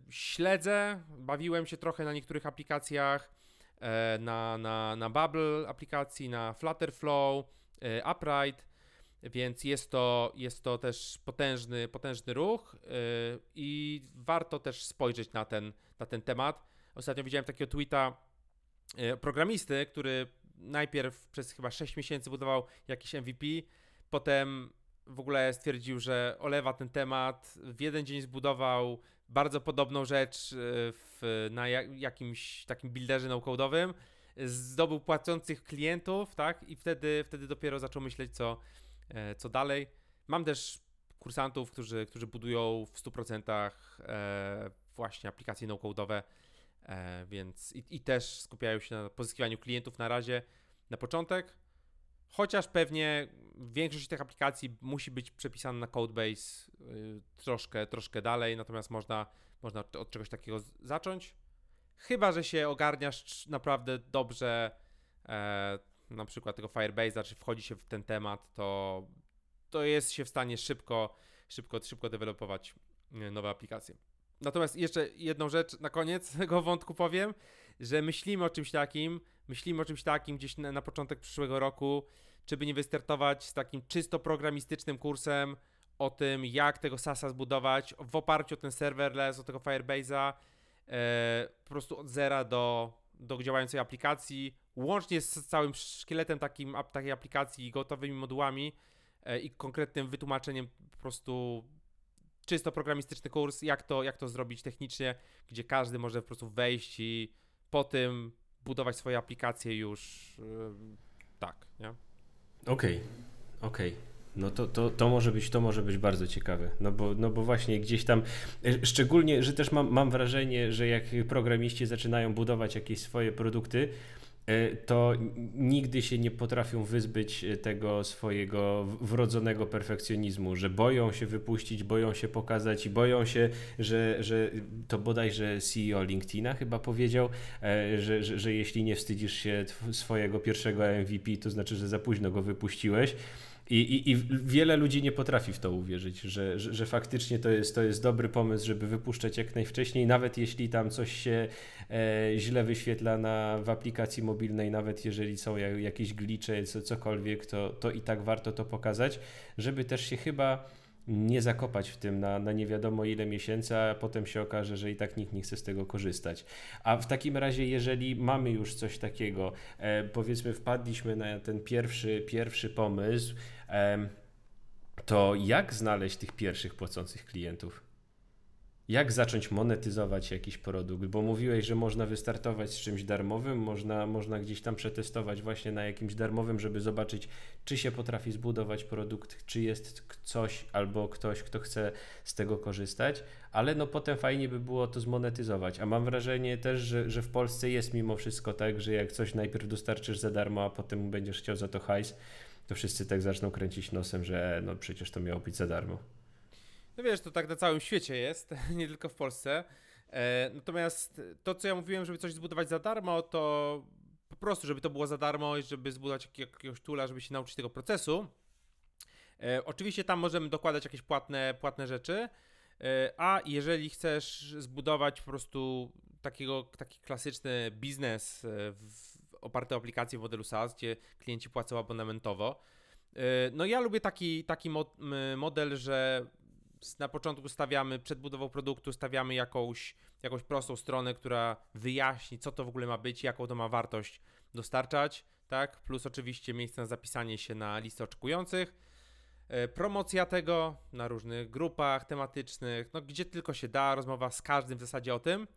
śledzę. Bawiłem się trochę na niektórych aplikacjach, e, na, na, na Bubble aplikacji, na Flutterflow, e, Upright, więc jest to, jest to też potężny, potężny ruch e, i warto też spojrzeć na ten, na ten temat. Ostatnio widziałem takiego tweeta e, programisty, który najpierw przez chyba 6 miesięcy budował jakiś MVP, potem w ogóle stwierdził, że olewa ten temat. W jeden dzień zbudował bardzo podobną rzecz e, w, na ja- jakimś takim builderze no-code'owym. Zdobył płacących klientów, tak? I wtedy, wtedy dopiero zaczął myśleć, co, e, co dalej. Mam też kursantów, którzy, którzy budują w 100% e, właśnie aplikacje no-code'owe, więc i, i też skupiają się na pozyskiwaniu klientów na razie, na początek. Chociaż pewnie większość tych aplikacji musi być przepisana na codebase y, troszkę, troszkę dalej, natomiast można, można od czegoś takiego zacząć. Chyba, że się ogarniasz naprawdę dobrze, e, na przykład tego Firebase'a, czy wchodzi się w ten temat, to, to jest się w stanie szybko, szybko, szybko dewelopować y, nowe aplikacje. Natomiast jeszcze jedną rzecz na koniec tego wątku powiem. że myślimy o czymś takim, myślimy o czymś takim gdzieś na, na początek przyszłego roku, czy by nie wystartować z takim czysto programistycznym kursem o tym, jak tego SASa zbudować w oparciu o ten serverless, o tego Firebase'a, e, po prostu od zera do, do działającej aplikacji, łącznie z całym szkieletem takim, takiej aplikacji, gotowymi modułami e, i konkretnym wytłumaczeniem po prostu czysto programistyczny kurs, jak to, jak to zrobić technicznie, gdzie każdy może po prostu wejść i po tym budować swoje aplikacje już yy, tak, nie? Okej, okej. No to, to, to, może być, to może być bardzo ciekawe, no bo, no bo właśnie gdzieś tam, e, szczególnie, że też mam, mam wrażenie, że jak programiści zaczynają budować jakieś swoje produkty, to nigdy się nie potrafią wyzbyć e, tego swojego wrodzonego perfekcjonizmu, że boją się wypuścić, boją się pokazać i boją się, że, że to bodajże CEO LinkedIna chyba powiedział, e, że, że, że jeśli nie wstydzisz się swojego pierwszego MVP, to znaczy, że za późno go wypuściłeś. I, i, I wiele ludzi nie potrafi w to uwierzyć, że, że, że, faktycznie to jest, to jest dobry pomysł, żeby wypuszczać jak najwcześniej, nawet jeśli tam coś się e, źle wyświetla na, w aplikacji mobilnej, nawet jeżeli są jakieś glicze, co, cokolwiek, to, to i tak warto to pokazać, żeby też się chyba nie zakopać w tym na, na nie wiadomo ile miesięcy, a potem się okaże, że i tak nikt nie chce z tego korzystać. A w takim razie, jeżeli mamy już coś takiego, e, powiedzmy, wpadliśmy na ten pierwszy, pierwszy pomysł, e, to jak znaleźć tych pierwszych płacących klientów? Jak zacząć monetyzować jakiś produkt, bo mówiłeś, że można wystartować z czymś darmowym, można, można gdzieś tam przetestować właśnie na jakimś darmowym, żeby zobaczyć, czy się potrafi zbudować produkt, czy jest coś albo ktoś, kto chce z tego korzystać, ale no potem fajnie by było to zmonetyzować. A mam wrażenie też, że, że w Polsce jest mimo wszystko tak, że jak coś najpierw dostarczysz za darmo, a potem będziesz chciał za to hajs, to wszyscy tak zaczną kręcić nosem, że no przecież to miało być za darmo. No wiesz, to tak na całym świecie jest, nie tylko w Polsce. E, natomiast to, co ja mówiłem, żeby coś zbudować za darmo, to po prostu, żeby to było za darmo i żeby zbudować jakiegoś tula, żeby się nauczyć tego procesu. E, oczywiście tam możemy dokładać jakieś płatne, płatne rzeczy, e, a jeżeli chcesz zbudować po prostu takiego, taki klasyczny biznes e, w, oparty o aplikację w modelu SaaS, gdzie klienci płacą abonamentowo, e, no ja lubię taki, taki model, że na początku stawiamy, przed budową produktu stawiamy jakąś, jakąś prostą stronę, która wyjaśni, co to w ogóle ma być, jaką to ma wartość dostarczać, tak? Plus oczywiście miejsce na zapisanie się na listę oczekujących. E, promocja tego na różnych grupach tematycznych, no gdzie tylko się da, rozmowa z każdym w zasadzie o tym.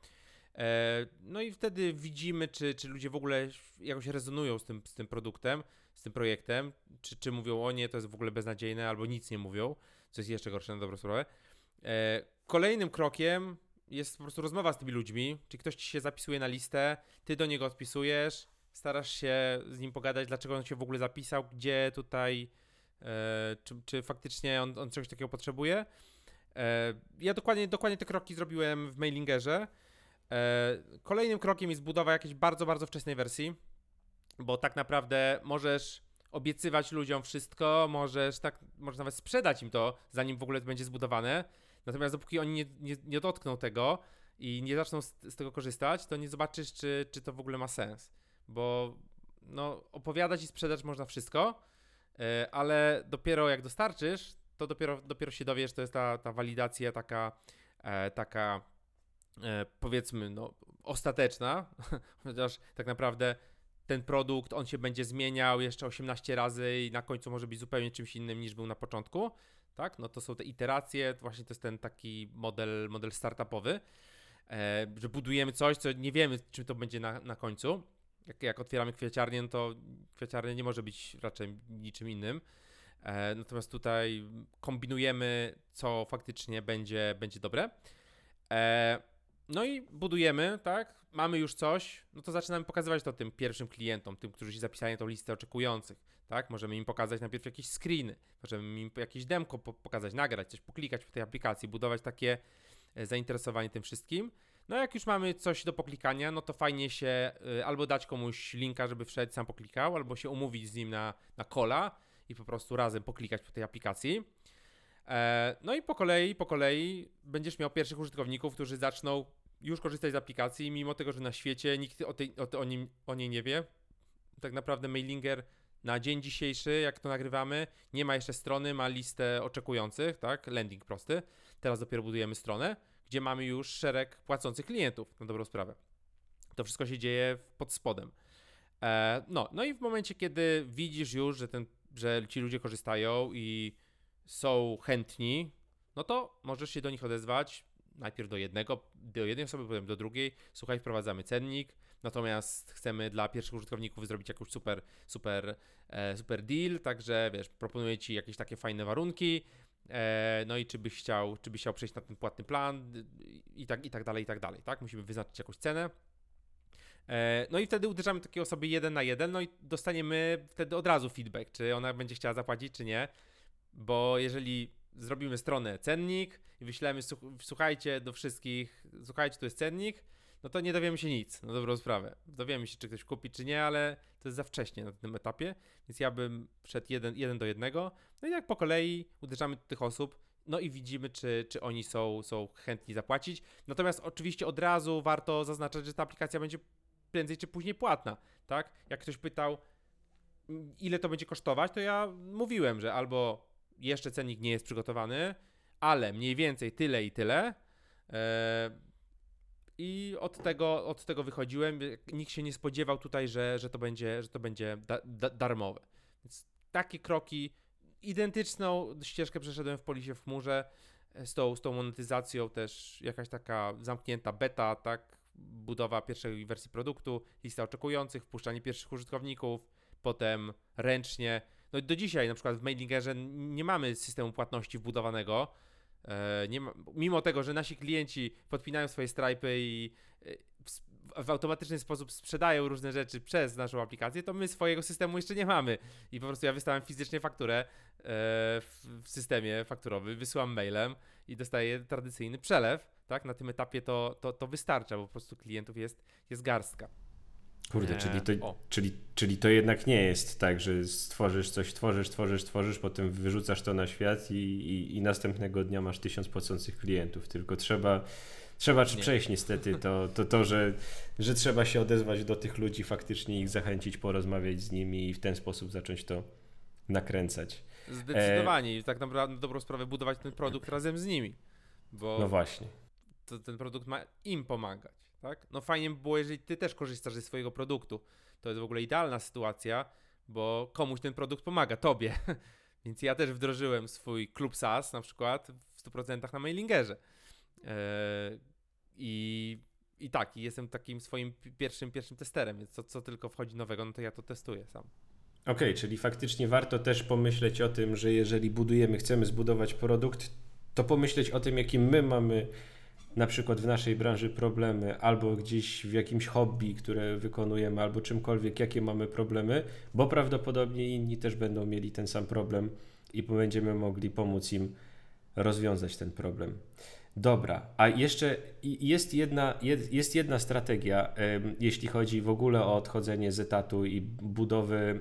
E, no i wtedy widzimy, czy, czy ludzie w ogóle jakoś rezonują z tym, z tym produktem, z tym projektem, czy, czy mówią o nie, to jest w ogóle beznadziejne, albo nic nie mówią co jest jeszcze gorsze na dobrą sprawę. E, kolejnym krokiem jest po prostu rozmowa z tymi ludźmi, czy ktoś ci się zapisuje na listę, ty do niego odpisujesz, starasz się z nim pogadać, dlaczego on się w ogóle zapisał, gdzie tutaj, e, czy, czy faktycznie on, on czegoś takiego potrzebuje. E, ja dokładnie, dokładnie te kroki zrobiłem w mailingerze. E, kolejnym krokiem jest budowa jakiejś bardzo, bardzo wczesnej wersji, bo tak naprawdę możesz obiecywać ludziom wszystko, możesz tak, możesz nawet sprzedać im to, zanim w ogóle będzie zbudowane. Natomiast dopóki oni nie, nie, nie dotkną tego i nie zaczną z, z, tego korzystać, to nie zobaczysz, czy, czy to w ogóle ma sens. Bo no, opowiadać i sprzedać można wszystko, yy, ale dopiero jak dostarczysz, to dopiero, dopiero się dowiesz, to jest ta, ta walidacja taka, e, taka e, powiedzmy, no, ostateczna, chociaż tak naprawdę ten produkt, on się będzie zmieniał jeszcze 18 razy i na końcu może być zupełnie czymś innym niż był na początku, tak? No to są te iteracje, właśnie to jest ten taki model, model startupowy, e, że budujemy coś, co nie wiemy, czym to będzie na, na końcu. Jak, jak otwieramy kwieciarnię, no to kwieciarnia nie może być raczej niczym innym. E, natomiast tutaj kombinujemy, co faktycznie będzie, będzie dobre. E, no i budujemy, tak? Mamy już coś, no to zaczynamy pokazywać to tym pierwszym klientom, tym, którzy się zapisali na tą listę oczekujących, tak? Możemy im pokazać najpierw jakieś screeny, możemy im jakieś demko pokazać, nagrać, coś poklikać w tej aplikacji, budować takie e, zainteresowanie tym wszystkim. No jak już mamy coś do poklikania, no to fajnie się y, albo dać komuś linka, żeby wszedł, sam poklikał, albo się umówić z nim na, na kola i po prostu razem poklikać po tej aplikacji. E, no i po kolei, po kolei będziesz miał pierwszych użytkowników, którzy zaczną już korzystać z aplikacji, mimo tego, że na świecie nikt o, tej, o, o, nim, o niej nie wie. Tak naprawdę Mailinger na dzień dzisiejszy, jak to nagrywamy, nie ma jeszcze strony, ma listę oczekujących, tak? Landing prosty. Teraz dopiero budujemy stronę, gdzie mamy już szereg płacących klientów, na dobrą sprawę. To wszystko się dzieje pod spodem. E, no, no i w momencie, kiedy widzisz już, że, ten, że ci ludzie korzystają i są chętni, no to możesz się do nich odezwać. Najpierw do jednego, do jednej osoby, potem do drugiej. Słuchaj, wprowadzamy cennik. Natomiast chcemy dla pierwszych użytkowników zrobić jakąś super, super, e, super deal, także wiesz, proponuję ci jakieś takie fajne warunki. E, no i czy byś chciał, czy byś chciał przejść na ten płatny plan i tak, i tak dalej, i tak dalej, tak? Musimy wyznaczyć jakąś cenę. E, No i wtedy uderzamy takiej osoby jeden na jeden, no i dostaniemy wtedy od razu feedback, czy ona będzie chciała zapłacić, czy nie. Bo jeżeli zrobimy stronę cennik i wyślemy, "Słuch- słuchajcie do wszystkich, słuchajcie, to jest cennik, no to nie dowiemy się nic, na dobrą sprawę. Dowiemy się, czy ktoś kupi, czy nie, ale to jest za wcześnie na tym etapie, więc ja bym wszedł jeden, jeden do jednego. No i tak po kolei uderzamy do tych osób, no i widzimy, czy, czy oni są, są chętni zapłacić. Natomiast oczywiście od razu warto zaznaczać, że ta aplikacja będzie prędzej czy później płatna, tak? Jak ktoś pytał, ile to będzie kosztować, to ja mówiłem, że albo jeszcze cennik nie jest przygotowany, ale mniej więcej tyle i tyle. E, I od tego, od tego wychodziłem. Nikt się nie spodziewał tutaj, że, że to będzie, że to będzie da, da, darmowe. Więc takie kroki, identyczną ścieżkę przeszedłem w Polisie w chmurze e, z tą, z tą monetyzacją też jakaś taka zamknięta beta, tak, budowa pierwszej wersji produktu, lista oczekujących, wpuszczanie pierwszych użytkowników, potem ręcznie. No do dzisiaj na przykład w Mailingerze nie mamy systemu płatności wbudowanego. E, ma, mimo tego, że nasi klienci podpinają swoje strajpy i e, w, w automatyczny sposób sprzedają różne rzeczy przez naszą aplikację, to my swojego systemu jeszcze nie mamy. I po prostu ja wystawiam fizycznie fakturę e, w, w systemie fakturowym, wysyłam mailem i dostaję tradycyjny przelew. Tak? Na tym etapie to, to, to wystarcza, bo po prostu klientów jest, jest garstka. Kurde, czyli to, o. czyli, czyli to jednak nie jest tak, że stworzysz coś, tworzysz, tworzysz, tworzysz, potem wyrzucasz to na świat i, i, i następnego dnia masz tysiąc płacących klientów. Tylko trzeba, trzeba Nie. przejść niestety to, to, to że, że trzeba się odezwać do tych ludzi, faktycznie ich zachęcić, porozmawiać z nimi i w ten sposób zacząć to nakręcać. Zdecydowanie i tak naprawdę na dobrą sprawę budować ten produkt razem z nimi. Bo No właśnie. to, ten produkt ma im pomagać, tak? No fajnie by było, jeżeli ty też korzystasz ze swojego produktu. To jest w ogóle idealna sytuacja, bo komuś ten produkt pomaga, tobie. Więc ja też wdrożyłem swój klub SaaS na przykład w 100% na mailingerze. Eee, I, I tak, jestem takim swoim pi- pierwszym, pierwszym testerem, więc co, co tylko wchodzi nowego, no to ja to testuję sam. Okej, czyli faktycznie warto też pomyśleć o tym, że jeżeli budujemy, chcemy zbudować produkt, to pomyśleć o tym, jakim my mamy na przykład w naszej branży problemy, albo gdzieś w jakimś hobby, które wykonujemy, albo czymkolwiek, jakie mamy problemy, bo prawdopodobnie inni też będą mieli ten sam problem i będziemy mogli pomóc im rozwiązać ten problem. Dobra, a jeszcze jest jedna, jed- jest jedna strategia, jeśli chodzi w ogóle o odchodzenie z etatu i budowy,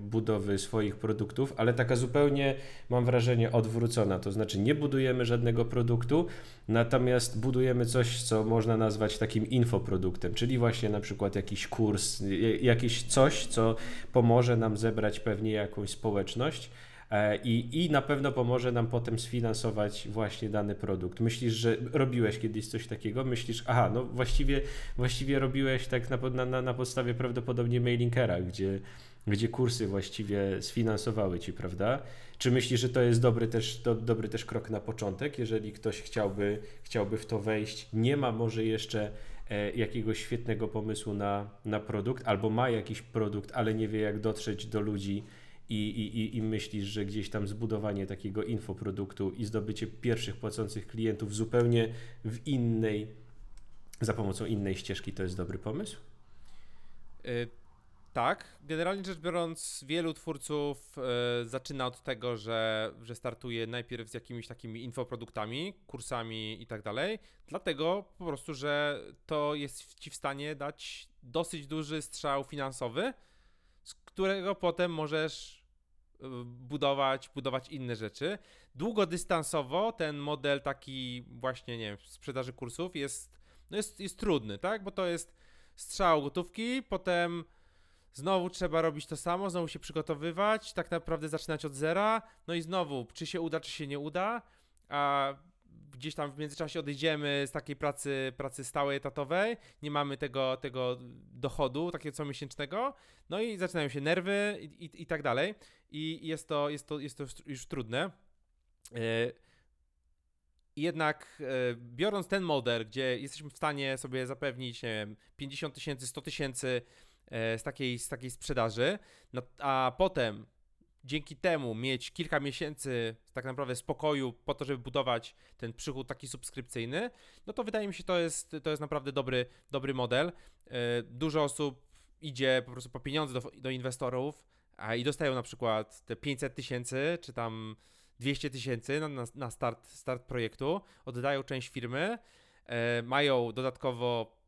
budowy swoich produktów, ale taka zupełnie, mam wrażenie, odwrócona. To znaczy, nie budujemy żadnego produktu, natomiast budujemy coś, co można nazwać takim infoproduktem, czyli właśnie na przykład jakiś kurs, jakieś coś, co pomoże nam zebrać pewnie jakąś społeczność. E, I, I na pewno pomoże nam potem sfinansować właśnie dany produkt. Myślisz, że robiłeś kiedyś coś takiego? Myślisz, aha, no właściwie, właściwie robiłeś tak na, na, na, podstawie prawdopodobnie mailinkera, gdzie, gdzie kursy właściwie sfinansowały ci, prawda? Czy myślisz, że to jest dobry też, do, dobry też krok na początek, jeżeli ktoś chciałby, chciałby w to wejść, nie ma może jeszcze e, jakiegoś świetnego pomysłu na, na produkt, albo ma jakiś produkt, ale nie wie jak dotrzeć do ludzi i, i, i- myślisz, że gdzieś tam zbudowanie takiego infoproduktu i zdobycie pierwszych płacących klientów zupełnie w innej, za pomocą innej ścieżki to jest dobry pomysł? Y, Tak, generalnie rzecz biorąc, wielu twórców y, zaczyna od tego, że, że startuje najpierw z jakimiś takimi infoproduktami, kursami i tak dalej, dlatego po prostu, że to jest ci w stanie dać dosyć duży strzał finansowy, z którego potem możesz budować, budować inne rzeczy. Długodystansowo ten model taki właśnie, nie wiem, sprzedaży kursów jest no jest, jest trudny, tak? Bo to jest strzał gotówki, potem znowu trzeba robić to samo, znowu się przygotowywać, tak naprawdę zaczynać od zera, no i znowu, czy się uda, czy się nie uda, a gdzieś tam w międzyczasie odejdziemy z takiej pracy, pracy stałej, etatowej, nie mamy tego, tego dochodu takiego comiesięcznego, no i zaczynają się nerwy i, i, i tak dalej. I jest to, jest to, jest to już trudne. E, jednak e, biorąc ten model, gdzie jesteśmy w stanie sobie zapewnić nie wiem, 50 tysięcy, 100 tysięcy e, z takiej, z takiej sprzedaży, no, a potem dzięki temu mieć kilka miesięcy tak naprawdę spokoju po to, żeby budować ten przychód taki subskrypcyjny, no to wydaje mi się, to jest, to jest naprawdę dobry, dobry model. Dużo osób idzie po prostu po pieniądze do, do inwestorów, a i dostają na przykład te 500 tysięcy, czy tam 200 tysięcy na, na start, start projektu, oddają część firmy, e, mają dodatkowo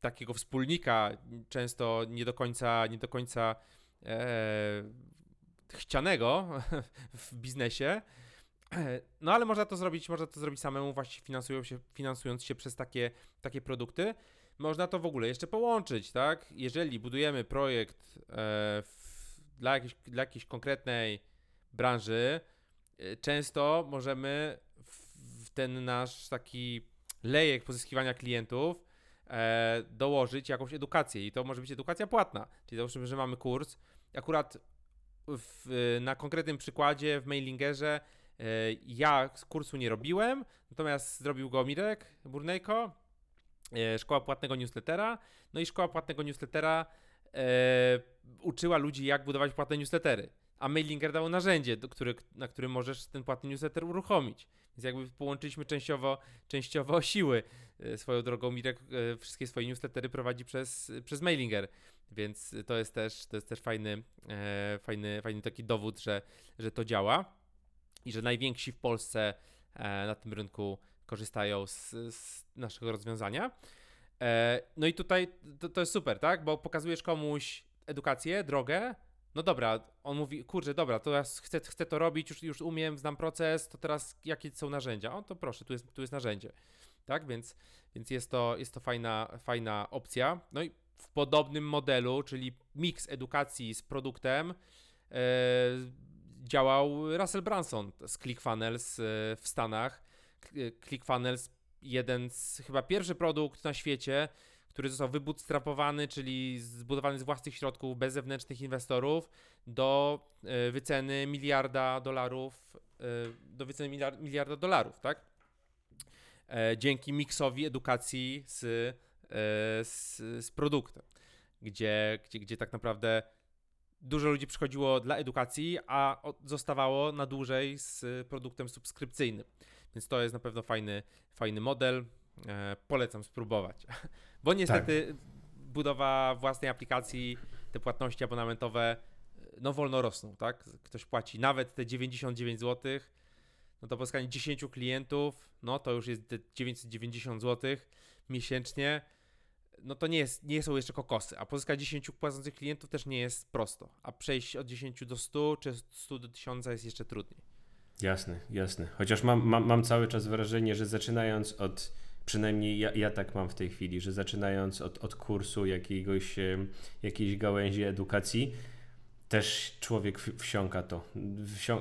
takiego wspólnika, często nie do końca, nie do końca e, chcianego w biznesie, no ale można to zrobić, można to zrobić samemu, właśnie finansując się, finansując się przez takie, takie produkty. Można to w ogóle jeszcze połączyć, tak? Jeżeli budujemy projekt e, w dla jakiejś, dla jakiejś konkretnej branży, y, często możemy w ten nasz taki lejek pozyskiwania klientów e, dołożyć jakąś edukację i to może być edukacja płatna. Czyli załóżmy, że mamy kurs. Akurat w, na konkretnym przykładzie w mailingerze e, ja kursu nie robiłem, natomiast zrobił go Mirek Burnejko, e, szkoła płatnego newslettera. No i szkoła płatnego newslettera e, uczyła ludzi, jak budować płatne newslettery. A Mailinger dał narzędzie, który, na którym możesz ten płatny newsletter uruchomić. Więc jakby połączyliśmy częściowo, częściowo siły. E, swoją drogą Mirek e, wszystkie swoje newslettery prowadzi przez, przez Mailinger. Więc to jest też, to jest też fajny, e, fajny, fajny taki dowód, że, że to działa i że najwięksi w Polsce e, na tym rynku korzystają z, z naszego rozwiązania. E, no i tutaj to, to jest super, tak? Bo pokazujesz komuś edukację, drogę. No dobra, on mówi, kurczę, dobra, to ja chcę, chcę to robić, już, już umiem, znam proces, to teraz jakie są narzędzia? O, to proszę, tu jest, tu jest narzędzie. Tak, więc, więc jest to, jest to fajna, fajna opcja. No i w podobnym modelu, czyli miks edukacji z produktem, e, działał Russell Branson z ClickFunnels e, w Stanach. ClickFunnels jeden z, chyba pierwszy produkt na świecie, który został wybootstrapowany, czyli zbudowany z własnych środków, bez zewnętrznych inwestorów, do e, wyceny miliarda dolarów, e, do wyceny miliarda dolarów, tak? E, dzięki miksowi edukacji z, z, z produktem, gdzie, gdzie, gdzie tak naprawdę dużo ludzi przychodziło dla edukacji, a zostawało na dłużej z produktem subskrypcyjnym. Więc to jest na pewno fajny, fajny model. Polecam spróbować. Bo niestety tak. budowa własnej aplikacji, te płatności abonamentowe, no wolno rosną, tak? Ktoś płaci nawet te 99 zł, no to pozyskanie 10 klientów, no to już jest 990 zł miesięcznie. No to nie, jest, nie są jeszcze kokosy, a pozyskać 10 płacących klientów też nie jest prosto, a przejść od 10 do 100 czy 100 do 1000 jest jeszcze trudniej. Jasne, jasne. Chociaż mam, mam, mam cały czas wrażenie, że zaczynając od, przynajmniej ja, ja tak mam w tej chwili, że zaczynając od, od kursu jakiegoś, jakiejś gałęzi edukacji, też człowiek wsiąka to,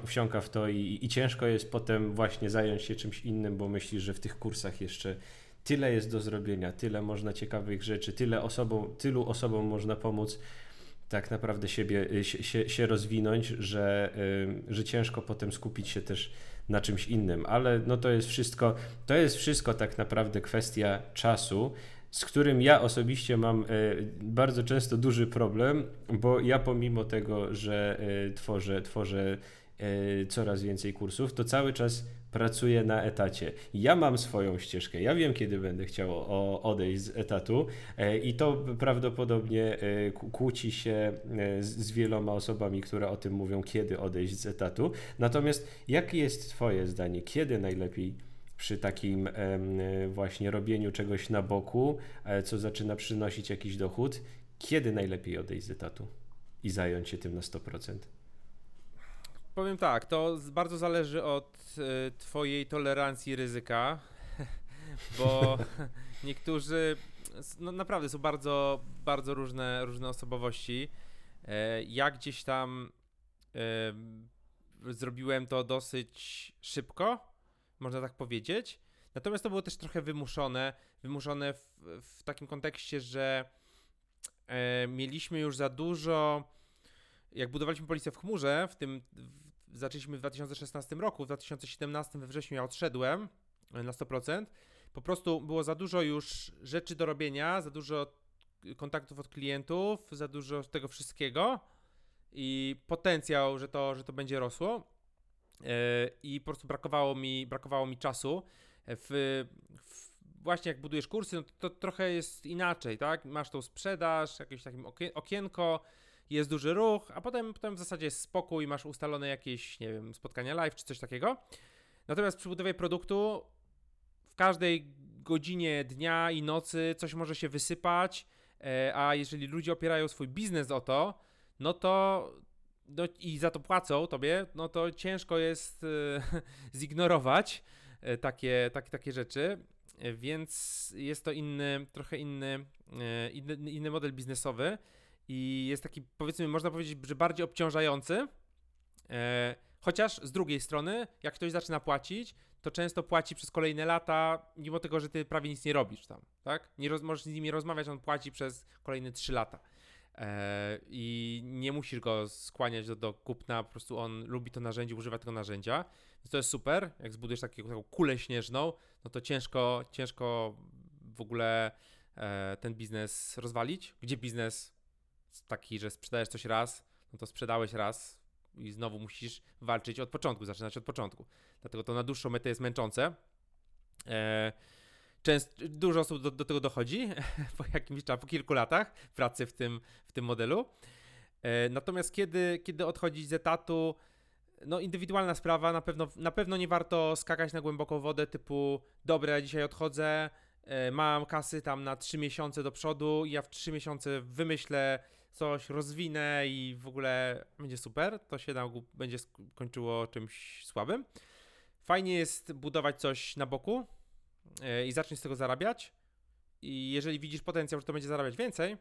wsiąka w to i, i ciężko jest potem właśnie zająć się czymś innym, bo myślisz, że w tych kursach jeszcze tyle jest do zrobienia, tyle można ciekawych rzeczy, tyle osobom, tylu osobom można pomóc, tak naprawdę siebie, y, się, się rozwinąć, że, że ciężko potem skupić się też na czymś innym, ale no to jest wszystko, to jest wszystko tak naprawdę kwestia czasu, z którym ja osobiście mam y, bardzo często duży problem, bo ja pomimo tego, że tworzę, tworzę coraz więcej kursów, to cały czas pracuję na etacie. Ja mam swoją ścieżkę, ja wiem, kiedy będę chciał odejść z etatu e, i to prawdopodobnie e, kłóci się e, z wieloma osobami, które o tym mówią, kiedy odejść z etatu. Natomiast jakie jest Twoje zdanie, kiedy najlepiej przy takim właśnie robieniu czegoś na boku, co zaczyna przynosić jakiś dochód, kiedy najlepiej odejść z etatu i zająć się tym na 100%? Powiem tak, to bardzo zależy od y, Twojej tolerancji ryzyka. bo niektórzy no naprawdę są bardzo, bardzo różne, różne osobowości. E, ja gdzieś tam e, zrobiłem to dosyć szybko, można tak powiedzieć. Natomiast to było też trochę wymuszone, wymuszone w, w takim kontekście, że e, mieliśmy już za dużo. Jak budowaliśmy policję w chmurze, w tym zaczęliśmy w 2016 roku, w 2017 we wrześniu ja odszedłem na 100%. Po prostu było za dużo już rzeczy do robienia, za dużo kontaktów od klientów, za dużo tego wszystkiego i potencjał, że to, że to będzie rosło. Yy, I po prostu brakowało mi, brakowało mi czasu. W, w właśnie jak budujesz kursy, no to, to, trochę jest inaczej, tak? Masz tą sprzedaż, jakieś takie okienko, jest duży ruch, a potem, potem w zasadzie jest spokój, masz ustalone jakieś, nie wiem, spotkania live czy coś takiego. Natomiast przy budowie produktu w każdej godzinie dnia i nocy coś może się wysypać, e, a jeżeli ludzie opierają swój biznes o to, no to no i za to płacą tobie, no to ciężko jest e, zignorować e, takie, takie, takie rzeczy, więc jest to inny, trochę inny, inny, inny model biznesowy i jest taki, powiedzmy, można powiedzieć, że bardziej obciążający, chociaż z drugiej strony, jak ktoś zaczyna płacić, to często płaci przez kolejne lata, mimo tego, że ty prawie nic nie robisz tam, tak? Nie roz, możesz z nimi rozmawiać, on płaci przez kolejne 3 lata. E, I nie musisz go skłaniać do, do kupna, po prostu on lubi to narzędzie, używa tego narzędzia. Więc to jest super. Jak zbudujesz taką, taką kulę śnieżną, no to ciężko, ciężko w ogóle e, ten biznes rozwalić. Gdzie biznes taki, że sprzedajesz coś raz, no to sprzedałeś raz, i znowu musisz walczyć od początku, zaczynać od początku. Dlatego to na dłuższą metę jest męczące. E, często, dużo osób do, do, tego dochodzi po jakimś czasie, po kilku latach pracy w tym, w tym modelu. E, natomiast kiedy, kiedy odchodzić z etatu, no indywidualna sprawa, na pewno, na pewno nie warto skakać na głęboką wodę typu dobra, dzisiaj odchodzę, e, mam kasy tam na 3 miesiące do przodu, ja w 3 miesiące wymyślę coś rozwinę i w ogóle będzie super, to się na ogół będzie skończyło czymś słabym. Fajnie jest budować coś na boku yy, i zacząć z tego zarabiać. I jeżeli widzisz potencjał, że to będzie zarabiać więcej,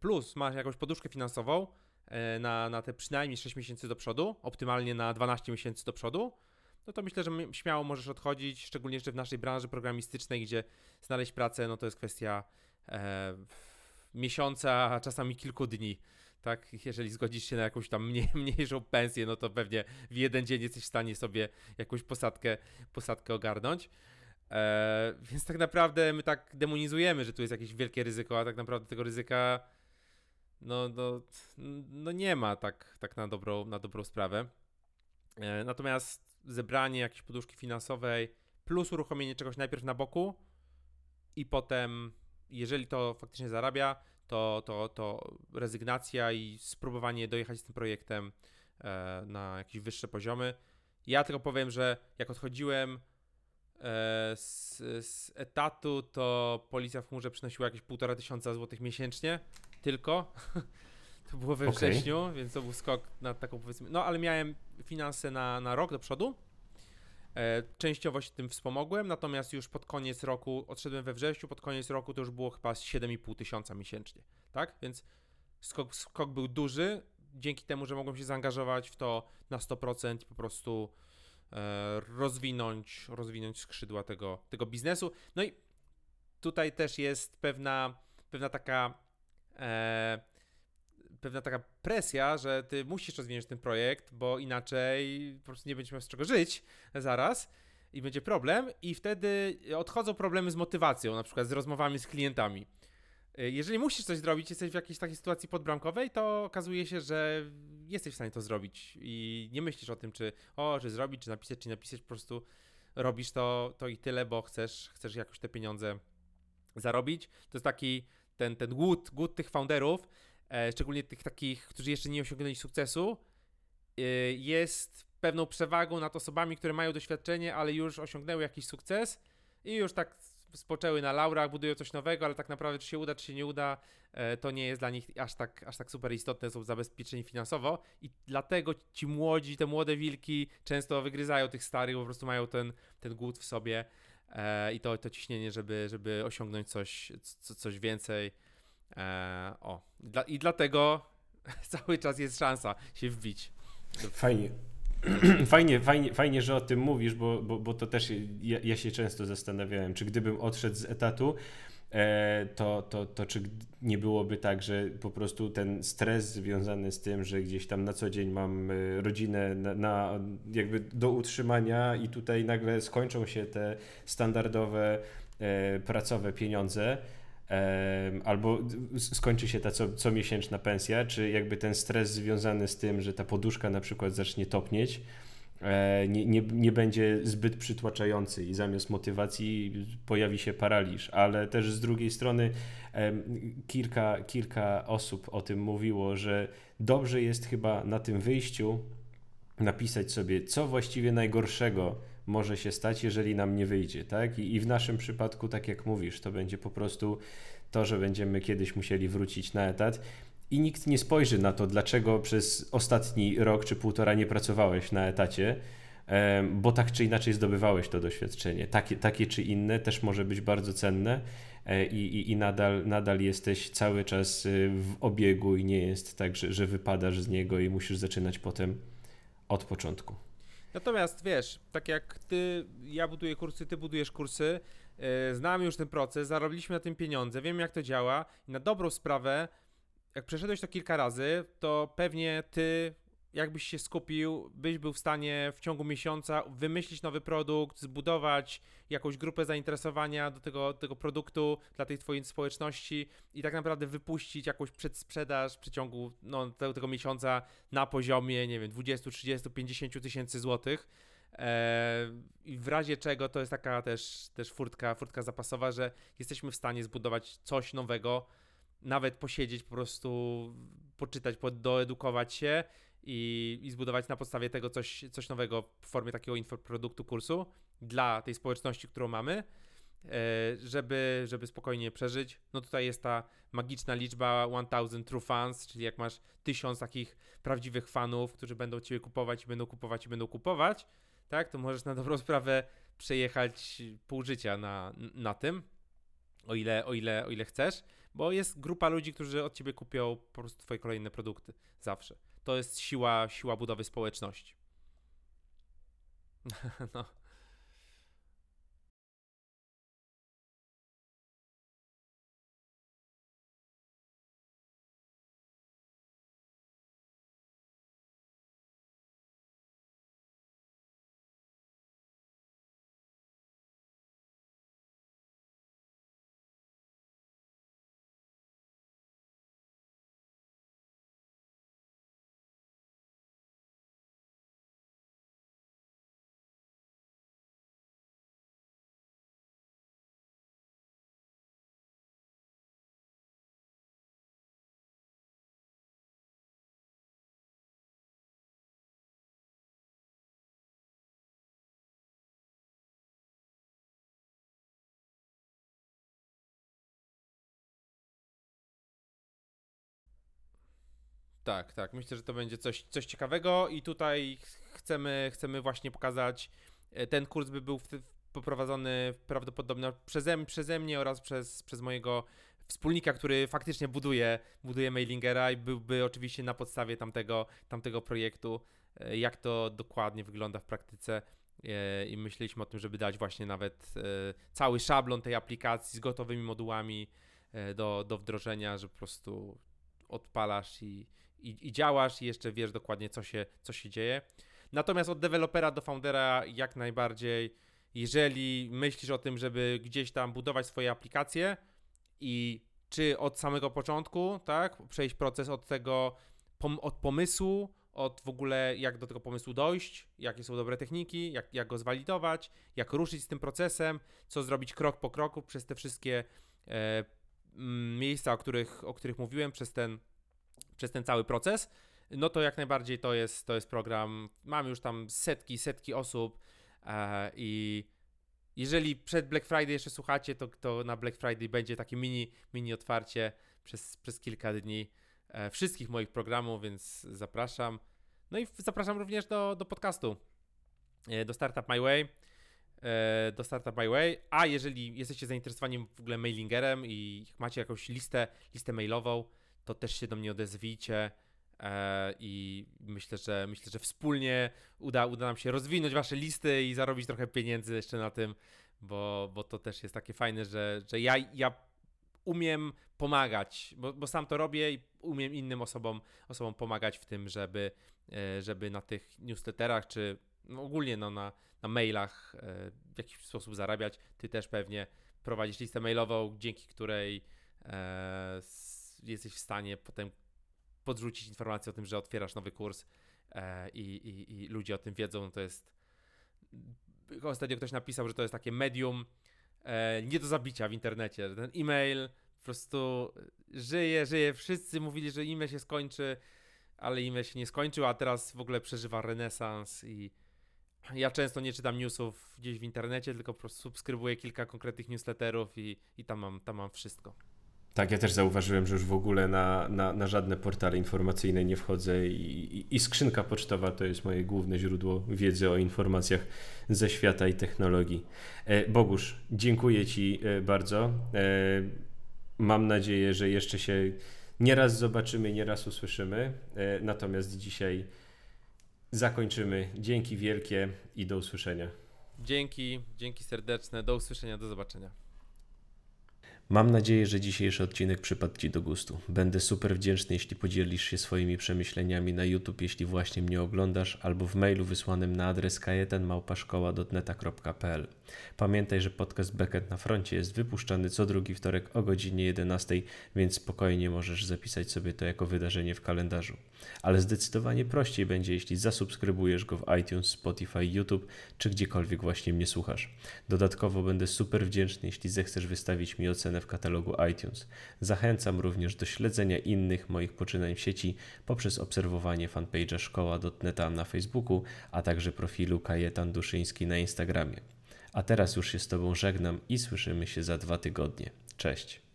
plus masz jakąś poduszkę finansową yy, na, na te przynajmniej 6 miesięcy do przodu, optymalnie na 12 miesięcy do przodu, no to myślę, że śmiało możesz odchodzić, szczególnie jeszcze w naszej branży programistycznej, gdzie znaleźć pracę, no to jest kwestia e, miesiąca, czasami kilku dni. Tak, jeżeli zgodzisz się na jakąś tam mniej, mniejszą pensję, no to pewnie w jeden dzień jesteś w stanie sobie jakąś posadkę, posadkę ogarnąć. Eee, więc tak naprawdę my tak demonizujemy, że tu jest jakieś wielkie ryzyko, a tak naprawdę tego ryzyka no, no, no nie ma tak, tak na, dobrą, na dobrą sprawę. Eee, natomiast zebranie jakiejś poduszki finansowej plus uruchomienie czegoś najpierw na boku i potem jeżeli to faktycznie zarabia, to, to, to rezygnacja i spróbowanie dojechać z tym projektem e, na jakieś wyższe poziomy. Ja tylko powiem, że jak odchodziłem e, z, z, etatu, to policja w chmurze przynosiła jakieś półtora tysiąca złotych miesięcznie tylko. to było we okay. wrześniu, więc to był skok na taką powiedzmy. No ale miałem finanse na, na rok do przodu częściowo się tym wspomogłem, natomiast już pod koniec roku, odszedłem we wrześniu, pod koniec roku to już było chyba 7,5 tysiąca miesięcznie, tak? Więc skok, skok był duży, dzięki temu, że mogłem się zaangażować w to na 100% i po prostu e, rozwinąć, rozwinąć skrzydła tego, tego biznesu. No i tutaj też jest pewna, pewna taka e, pewna taka presja, że ty musisz rozwinąć ten projekt, bo inaczej po prostu nie będziesz miał z czego żyć zaraz i będzie problem i wtedy odchodzą problemy z motywacją, na przykład z rozmowami z klientami. Jeżeli musisz coś zrobić, jesteś w jakiejś takiej sytuacji podbramkowej, to okazuje się, że jesteś w stanie to zrobić i nie myślisz o tym, czy o, czy zrobić, czy napisać, czy napisać, po prostu robisz to, to i tyle, bo chcesz, chcesz jakoś te pieniądze zarobić. To jest taki ten, ten głód, głód tych founderów, E, szczególnie tych takich, którzy jeszcze nie osiągnęli sukcesu, e, jest pewną przewagą nad osobami, które mają doświadczenie, ale już osiągnęły jakiś sukces i już tak spoczęły na laurach, budują coś nowego, ale tak naprawdę czy się uda, czy się nie uda, e, to nie jest dla nich aż tak, aż tak super istotne, są zabezpieczeni finansowo i dlatego ci młodzi, te młode wilki często wygryzają tych starych, po prostu mają ten, ten głód w sobie e, i to, to ciśnienie, żeby, żeby osiągnąć coś, co, coś więcej. E, o, Dla, i dlatego cały czas jest szansa się wbić. Fajnie. Fajnie, fajnie, fajnie, że o tym mówisz, bo, bo, bo to też ja, ja się często zastanawiałem, czy gdybym odszedł z etatu, e, to, to, to czy nie byłoby tak, że po prostu ten stres związany z tym, że gdzieś tam na co dzień mam e, rodzinę na, na jakby do utrzymania i tutaj nagle skończą się te standardowe pracowe pieniądze, albo skończy się ta co, comiesięczna pensja, czy jakby ten stres związany z tym, że ta poduszka na przykład zacznie topnieć, e, nie, nie, nie będzie zbyt przytłaczający i zamiast motywacji pojawi się paraliż, ale też z drugiej strony kilka, kilka osób o tym mówiło, że dobrze jest chyba na tym wyjściu napisać sobie, co właściwie najgorszego może się stać, jeżeli nam nie wyjdzie, tak? I, w naszym przypadku, tak jak mówisz, to będzie po prostu to, że będziemy kiedyś musieli wrócić na etat i nikt nie spojrzy na to, dlaczego przez ostatni rok czy półtora nie pracowałeś na etacie, bo tak czy inaczej zdobywałeś to doświadczenie. Takie, takie czy inne też może być bardzo cenne e, i, i, i nadal, nadal jesteś cały czas y, w obiegu i nie jest tak, że, że wypadasz z niego i musisz zaczynać potem od początku. Natomiast wiesz, tak jak ty, ja buduję kursy, ty budujesz kursy, yy, znam już ten proces, zarobiliśmy na tym pieniądze, wiem jak to działa i na dobrą sprawę, jak przeszedłeś to kilka razy, to pewnie ty jakbyś się skupił, byś był w stanie w ciągu miesiąca wymyślić nowy produkt, zbudować jakąś grupę zainteresowania do tego, tego produktu dla tej twojej społeczności i tak naprawdę wypuścić jakąś przedsprzedaż w przeciągu no, tego, tego miesiąca na poziomie, nie wiem, 20, 30, 50 tysięcy złotych. Eee, I w razie czego to jest taka też, też furtka, furtka zapasowa, że jesteśmy w stanie zbudować coś nowego, nawet posiedzieć, po prostu poczytać, doedukować się i, i zbudować na podstawie tego coś, coś nowego w formie takiego infoproduktu kursu dla tej społeczności, którą mamy, e, żeby, żeby spokojnie przeżyć. No tutaj jest ta magiczna liczba 1000 true fans, czyli jak masz tysiąc takich prawdziwych fanów, którzy będą ciebie kupować i będą kupować i będą kupować, tak, to możesz na dobrą sprawę przejechać pół życia na, na tym, o ile, o, ile, o ile chcesz, bo jest grupa ludzi, którzy od ciebie kupią po prostu twoje kolejne produkty zawsze to jest siła, siła budowy społeczności. no. Tak, tak. Myślę, że to będzie coś, coś ciekawego i tutaj chcemy, chcemy właśnie pokazać, e, ten kurs by był poprowadzony prawdopodobnie przeze, przeze mnie oraz przez, przez mojego wspólnika, który faktycznie buduje, buduje mailingera i byłby oczywiście na podstawie tamtego, tamtego projektu, e, jak to dokładnie wygląda w praktyce e, i myśleliśmy o tym, żeby dać właśnie nawet cały szablon tej aplikacji z gotowymi modułami do, do wdrożenia, że po prostu odpalasz i, i, i działasz i jeszcze wiesz dokładnie, co się, co się dzieje. Natomiast od dewelopera do foundera jak najbardziej, jeżeli myślisz o tym, żeby gdzieś tam budować swoje aplikacje i czy od samego początku, tak, przejść proces od tego, od pomysłu, od w ogóle jak do tego pomysłu dojść, jakie są dobre techniki, jak, jak go zwalidować, jak ruszyć z tym procesem, co zrobić krok po kroku przez te wszystkie e, miejsca, o których, o których mówiłem, przez ten przez ten cały proces, no to jak najbardziej to jest, to jest program. Mamy już tam setki, setki osób e, i jeżeli przed Black Friday jeszcze słuchacie, to, to na Black Friday będzie takie mini, mini otwarcie przez, przez kilka dni e, wszystkich moich programów, więc zapraszam. No i zapraszam również do, do podcastu, e, do Startup My Way. e, do Startup My Way, a jeżeli jesteście zainteresowani w ogóle mailingerem i macie jakąś listę, listę mailową, to też się do mnie odezwijcie e, i myślę, że myślę, że wspólnie uda, uda nam się rozwinąć wasze listy i zarobić trochę pieniędzy jeszcze na tym, bo, bo to też jest takie fajne, że, że ja, ja umiem pomagać, bo, bo sam to robię i umiem innym osobom, osobom pomagać w tym, żeby, e, żeby na tych newsletterach, czy no ogólnie no, na, na mailach e, w jakiś sposób zarabiać. Ty też pewnie prowadzisz listę mailową, dzięki której e, jesteś w stanie potem podrzucić informację o tym, że otwierasz nowy kurs e, i, i, i ludzie o tym wiedzą. To jest. Ostatnio ktoś napisał, że to jest takie medium e, nie do zabicia w internecie. Ten e-mail po prostu żyje, żyje. Wszyscy mówili, że e-mail się skończy, ale e-mail się nie skończył, a teraz w ogóle przeżywa renesans i ja często nie czytam newsów gdzieś w internecie, tylko po prostu subskrybuję kilka konkretnych newsletterów i, i tam, mam, tam mam wszystko. Tak, ja też zauważyłem, że już w ogóle na, na, na żadne portale informacyjne nie wchodzę i, i, i skrzynka pocztowa to jest moje główne źródło wiedzy o informacjach ze świata i technologii. E, Bogusz, dziękuję Ci e, bardzo. E, mam nadzieję, że jeszcze się nieraz zobaczymy, nieraz usłyszymy. Natomiast dzisiaj zakończymy. Dzięki wielkie i do usłyszenia. Dzięki, dzięki serdeczne, do usłyszenia, do zobaczenia. Mam nadzieję, że dzisiejszy odcinek przypadł Ci do gustu. Będę super wdzięczny, jeśli podzielisz się swoimi przemyśleniami na YouTube, jeśli właśnie mnie oglądasz, albo w mailu wysłanym na adres kajetanmałpaszkoła.neta.pl. Pamiętaj, że podcast Backend na froncie jest wypuszczany co drugi wtorek o godzinie 11, więc spokojnie możesz zapisać sobie to jako wydarzenie w kalendarzu. Ale zdecydowanie prościej będzie, jeśli zasubskrybujesz go w iTunes, Spotify, YouTube czy gdziekolwiek właśnie mnie słuchasz. Dodatkowo będę super wdzięczny, jeśli zechcesz wystawić mi ocenę w katalogu iTunes. Zachęcam również do śledzenia innych moich poczynań w sieci poprzez obserwowanie fanpage'a szkoła.neta na Facebooku, a także profilu Kajetan Duszyński na Instagramie. A teraz już się z Tobą żegnam i słyszymy się za dwa tygodnie. Cześć.